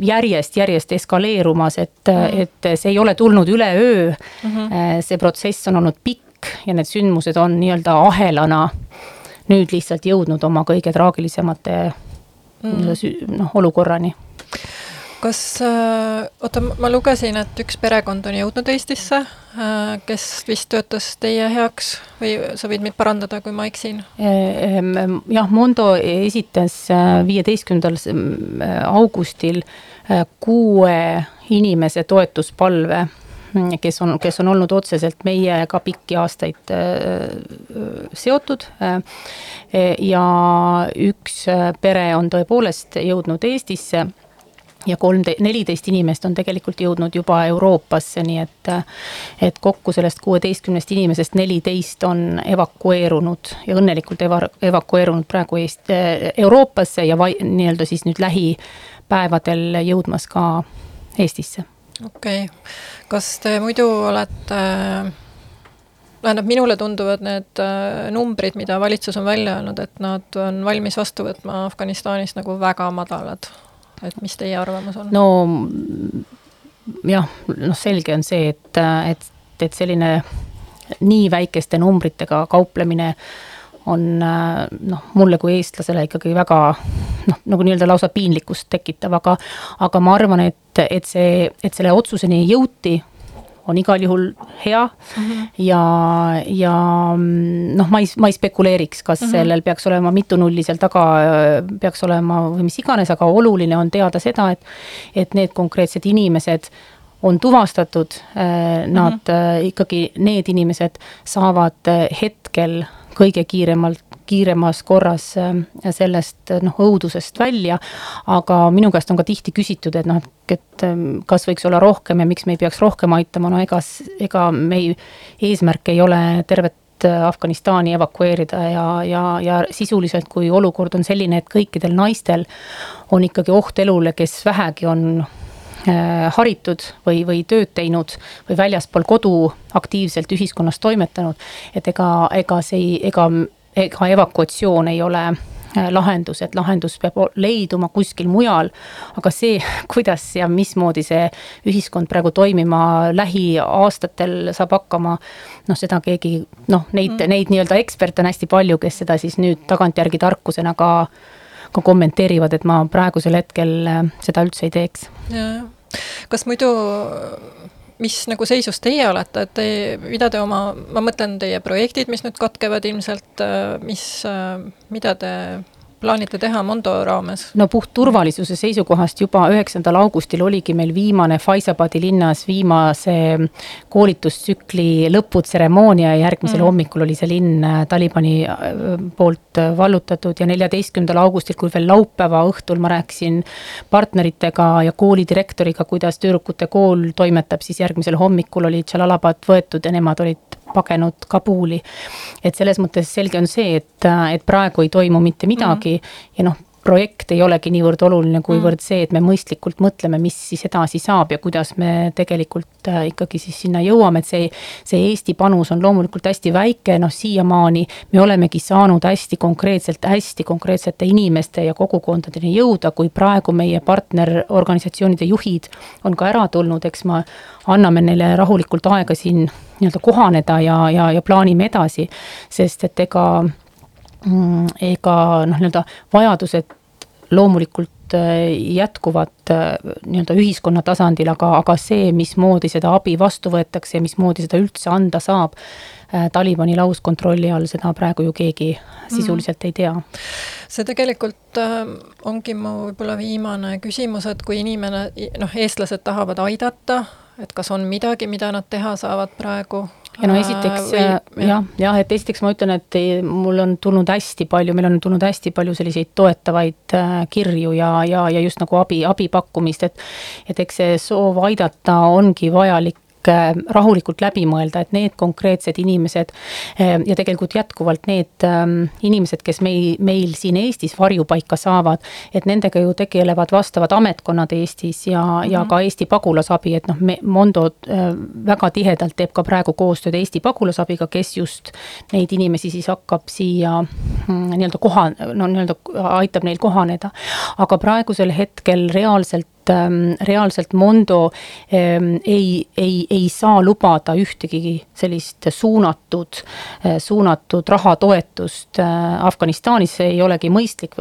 järjest, järjest eskaleerumas, et mm., et see ei ole tulnud üleöö mm. -hmm. see protsess on olnud pikk ja need sündmused on nii-öelda ahelana nüüd lihtsalt jõudnud oma kõige traagilisemate mm. noh, olukorrani kas, äh, oota, ma lugesin, et üks perekond on jõudnud Eestisse, äh, kes vist töötas teie heaks või sa võid mind parandada, kui ma eksin? jah, Mondo esitas äh, viieteistkümnendal augustil kuue inimese toetuspalve kes on, kes on olnud otseselt meiega pikki aastaid seotud. ja üks pere on tõepoolest jõudnud Eestisse ja kolm, neliteist inimest on tegelikult jõudnud juba Euroopasse, nii et, et kokku sellest kuueteistkümnest inimesest neliteist on evakueerunud ja õnnelikult eva-, evakueerunud praegu Eest-, Euroopasse ja vai-, nii-öelda siis nüüd lähipäevadel jõudmas ka Eestisse. okei okay., kas te muidu olete tähendab, minule tunduvad need äh, numbrid, mida valitsus on välja öelnud, et nad on valmis vastu võtma Afganistanist nagu väga madalad et mis teie arvamus on? no jah, noh, selge on see, et, et, et selline nii väikeste numbritega kauplemine on noh, mulle kui eestlasele ikkagi väga noh, nagu nii-öelda lausa piinlikkust tekitav, aga aga ma arvan, et, et see, et selle otsuseni jõuti on igal juhul hea mm. -hmm. ja, ja noh, ma ei, ma ei spekuleeriks, kas mm -hmm. sellel peaks olema mitu nulli seal taga, peaks olema või mis iganes, aga oluline on teada seda, et, et need konkreetsed inimesed on tuvastatud, äh, nad mm -hmm. ikkagi, need inimesed saavad äh, hetkel kõige kiiremalt kiiremas korras äh, sellest noh, õudusest välja. aga minu käest on ka tihti küsitud, et noh, et ähm, kas võiks olla rohkem ja miks me ei peaks rohkem aitama, no ega, ega meie eesmärk ei ole tervet äh, Afganistani evakueerida ja, ja, ja sisuliselt, kui olukord on selline, et kõikidel naistel on ikkagi oht elule, kes vähegi on äh, haritud või, või tööd teinud või väljaspool kodu aktiivselt ühiskonnas toimetanud. et ega, ega see ei, ega ega evakuatsioon ei ole äh, lahendus, et lahendus peab leiduma kuskil mujal. aga see, [LAUGHS] kuidas ja mismoodi see ühiskond praegu toimima lähiaastatel saab hakkama, noh, seda keegi noh, neid mm., neid nii-öelda eksperte on hästi palju, kes seda siis nüüd tagantjärgi tarkusena ka, ka kommenteerivad, et ma praegusel hetkel äh, seda üldse ei teeks. kas muidu mis nagu seisus teie olete, et te, mida te oma, ma mõtlen teie projektid, mis nüüd katkevad ilmselt, äh, mis, äh, mida te plaanite teha Mondo raames? no puht turvalisuse seisukohast juba üheksandal augustil oligi meil viimane Faisabadi linnas viimase koolitustsükli lõputseremoonia ja järgmisel mm. hommikul oli see linn äh, Talibani äh, poolt vallutatud ja neljateistkümnendal augustil, kui veel laupäeva õhtul ma rääkisin partneritega ja kooli direktoriga, kuidas tüdrukute kool toimetab, siis järgmisel hommikul oli Jalalabad võetud ja nemad olid pagenud Kabuli. et selles mõttes selge on see, et, et praegu ei toimu mitte midagi mm -hmm. ja noh, projekt ei olegi niivõrd oluline, kuivõrd mm. see, et me mõistlikult mõtleme, mis siis edasi saab ja kuidas me tegelikult äh, ikkagi siis sinna jõuame, et see, see Eesti panus on loomulikult hästi väike, noh siiamaani me olemegi saanud hästi konkreetselt, hästi konkreetsete inimeste ja kogukondadeni jõuda, kui praegu meie partnerorganisatsioonide juhid on ka ära tulnud, eks me anname neile rahulikult aega siin nii-öelda kohaneda ja, ja, ja plaanime edasi, sest et ega mm, ega noh, nii-öelda vajadused loomulikult äh, jätkuvad äh, nii-öelda ühiskonna tasandil, aga, aga see, mismoodi seda abi vastu võetakse ja mismoodi seda üldse anda saab, äh, Talibani lauskontrolli all, seda praegu ju keegi sisuliselt mm. ei tea. see tegelikult ongi mu võib-olla viimane küsimus, et kui inimene, noh, eestlased tahavad aidata et kas on midagi, mida nad teha saavad praegu ja no esiteks äh, jah, jah, et esiteks ma ütlen, et mul on tulnud hästi palju, meil on tulnud hästi palju selliseid toetavaid äh, kirju ja, ja, ja just nagu abi, abi pakkumist, et et eks see soov aidata ongi vajalik rahulikult läbi mõelda, et need konkreetsed inimesed äh, ja tegelikult jätkuvalt need ähm, inimesed, kes meil, meil siin Eestis varjupaika saavad, et nendega ju tegelevad vastavad ametkonnad Eestis ja mm, -hmm. ja mhm. ka Eesti pagulasabi, et noh, me, Mondo äh, väga tihedalt teeb ka praegu koostööd Eesti pagulasabiga, kes just neid inimesi siis hakkab siia mm, nii-öelda koha, no nii-öelda aitab neil kohaneda. aga praegusel hetkel reaalselt Ähm, reaalselt Mondo ähm, ei, ei, ei saa lubada ühtegi sellist suunatud, äh, suunatud rahatoetust äh, Afganistanis, see ei olegi mõistlik,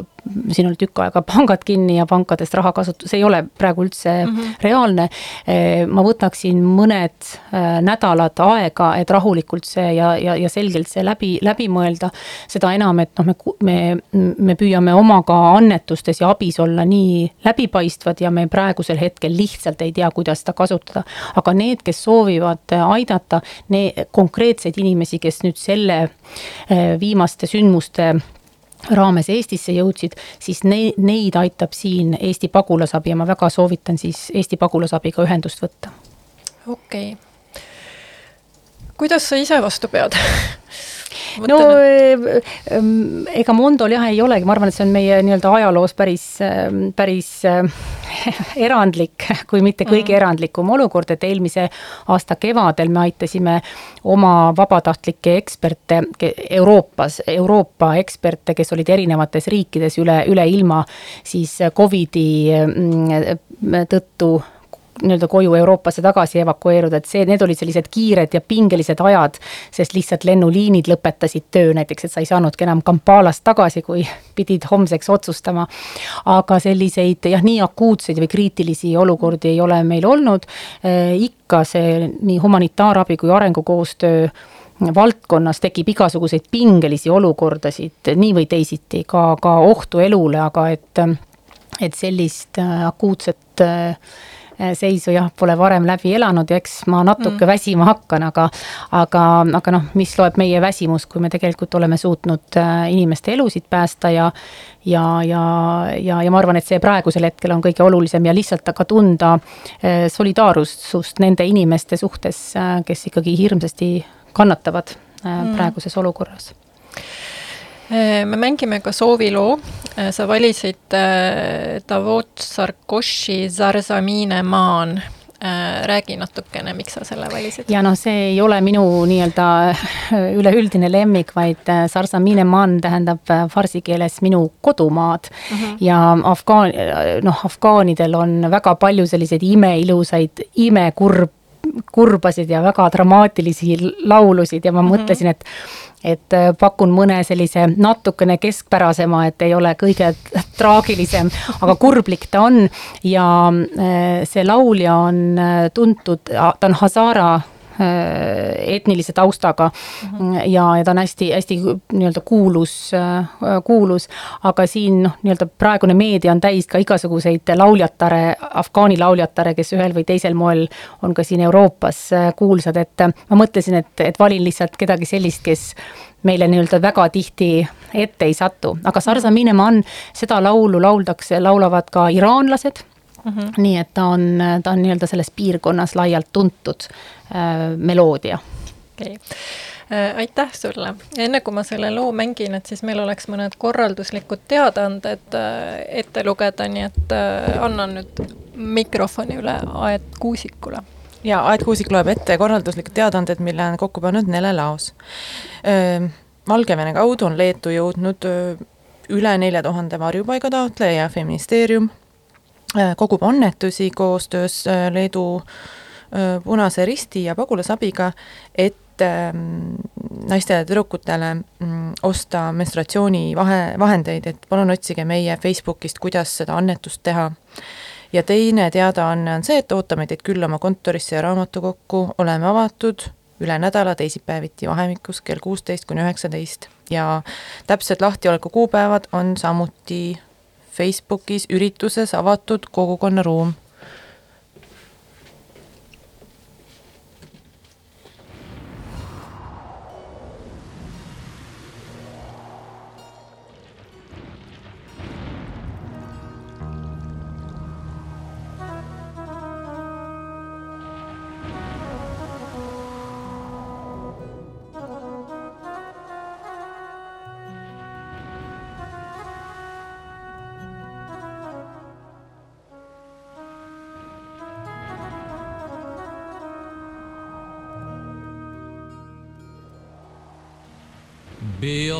siin oli tükk aega pangad kinni ja pankadest raha kasutus ei ole praegu üldse mm -hmm. reaalne. Äh, ma võtaksin mõned nädalad aega, et rahulikult see ja, ja, ja selgelt see läbi, läbi mõelda. seda enam, et noh, me, me, me püüame oma ka annetustes ja abis olla nii läbipaistvad ja me praegusel hetkel lihtsalt ei tea, kuidas seda kasutada. aga need, kes soovivad aidata, need konkreetseid inimesi, kes nüüd selle eh, viimaste sündmuste raames Eestisse jõudsid, siis ne-, neid aitab siin Eesti pagulasabi ja ma väga soovitan siis Eesti pagulasabiga ühendust võtta. okei okay. kuidas sa ise vastu pead [LAUGHS] no eh, ehm, ega Mondol jah ei olegi, ma arvan, et see on meie nii-öelda ajaloos päris, ehm, päris eh, [LAUGHS] erandlik, kui mitte kõige mm. erandlikum olukord, et eelmise aasta kevadel me aitasime oma vabatahtlikke eksperte Euroopas, Euroopa eksperte, kes olid erinevates riikides üle, üle ilma siis Covidi mm, tõttu nii-öelda koju Euroopasse tagasi evakueeruda, et see, need olid sellised kiired ja pingelised ajad, sest lihtsalt lennuliinid lõpetasid töö näiteks, et sa ei saanudki enam Kampalast tagasi, kui [LAUGHS] pidid homseks otsustama. aga selliseid jah, nii akuutseid või kriitilisi olukordi ei ole meil olnud e,, ikka see nii humanitaarabi kui arengukoostöö valdkonnas tekib igasuguseid pingelisi olukordasid nii või teisiti, ka, ka ohtu elule, aga et, et sellist äh, akuutset äh, seisu jah, pole varem läbi elanud ja eks ma natuke mm. väsima hakkan, aga aga, aga noh, mis loeb meie väsimus, kui me tegelikult oleme suutnud eh, inimeste elusid päästa ja ja, ja, ja, ja ma arvan, et see praegusel hetkel on kõige olulisem ja lihtsalt ka tunda eh, solidaarsust nende inimeste suhtes, kes ikkagi hirmsasti kannatavad mm. praeguses olukorras Äh, me mängime ka sooviloo, äh, sa valisid äh, Davot Sarkoši Zarzamine maan räägi natukene, miks sa selle valisid? ja noh, see ei ole minu nii-öelda üleüldine lemmik, vaid Sarzamine maan tähendab farsi keeles minu kodumaad mm. -hmm. ja afgaan-, noh, afgaanidel on väga palju selliseid imeilusaid, imekurb, kurbasid ja väga dramaatilisi laulusid ja ma mm -hmm. mõtlesin, et et äh, pakun mõne sellise natukene keskpärasema, et ei ole kõige traagilisem, aga kurblik ta on. Ja äh, see laulja on äh, tuntud, ta on Hazara etnilise taustaga mm. -hmm. ja, ja ta on hästi-hästi nii-öelda kuulus, äh, kuulus, aga siin noh, nii-öelda praegune meedia on täis ka igasuguseid lauljatare, afgaani lauljatare, kes ühel või teisel moel on ka siin Euroopas äh, kuulsad, et ma mõtlesin, et, et valin lihtsalt kedagi sellist, kes meile nii-öelda väga tihti ette ei satu, aga Sarsa Mineman, seda laulu lauldakse, laulavad ka iraanlased mm. -hmm. nii et ta on, ta on nii-öelda selles piirkonnas laialt tuntud äh, meloodia. okei okay äh, aitäh sulle, enne kui ma selle loo mängin, et siis meil oleks mõned korralduslikud teadaanded äh, ette lugeda, nii et äh, annan nüüd mikrofoni üle Aet Kuusikule. ja Aet Kuusik loeb ette korralduslikud teadaanded, mille on kokku pannud Nele Laos. Valgevene kaudu on Leetu jõudnud üle nelja tuhande varjupaiga taotleja ja Feministeerium Äh, kogub annetusi koostöös äh, Leedu äh, Punase Risti ja Pagulasabiga, et ähm, naistele ja tüdrukutele mm, osta menstruatsiooni vahe, vahendeid, et palun otsige meie Facebookist, kuidas seda annetust teha. ja teine teadaanne on see, et ootame teid külla oma kontorisse ja raamatukokku, oleme avatud üle nädala teisipäeviti vahemikus kell kuusteist kuni üheksateist ja täpsed lahtioleku kuupäevad on samuti Facebookis ürituses avatud kogukonnaruum. بی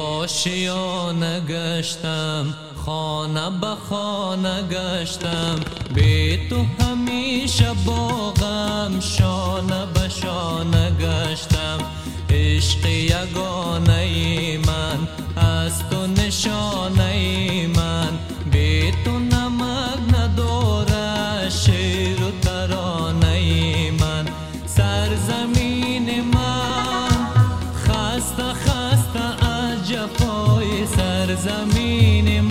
گشتم خانه به خانه گشتم. بی تو همیشه با شانه به شانه گشتم. عشق یگانه ای من از تو نشانه ای من. بی تو نمک نداره شیر. examine my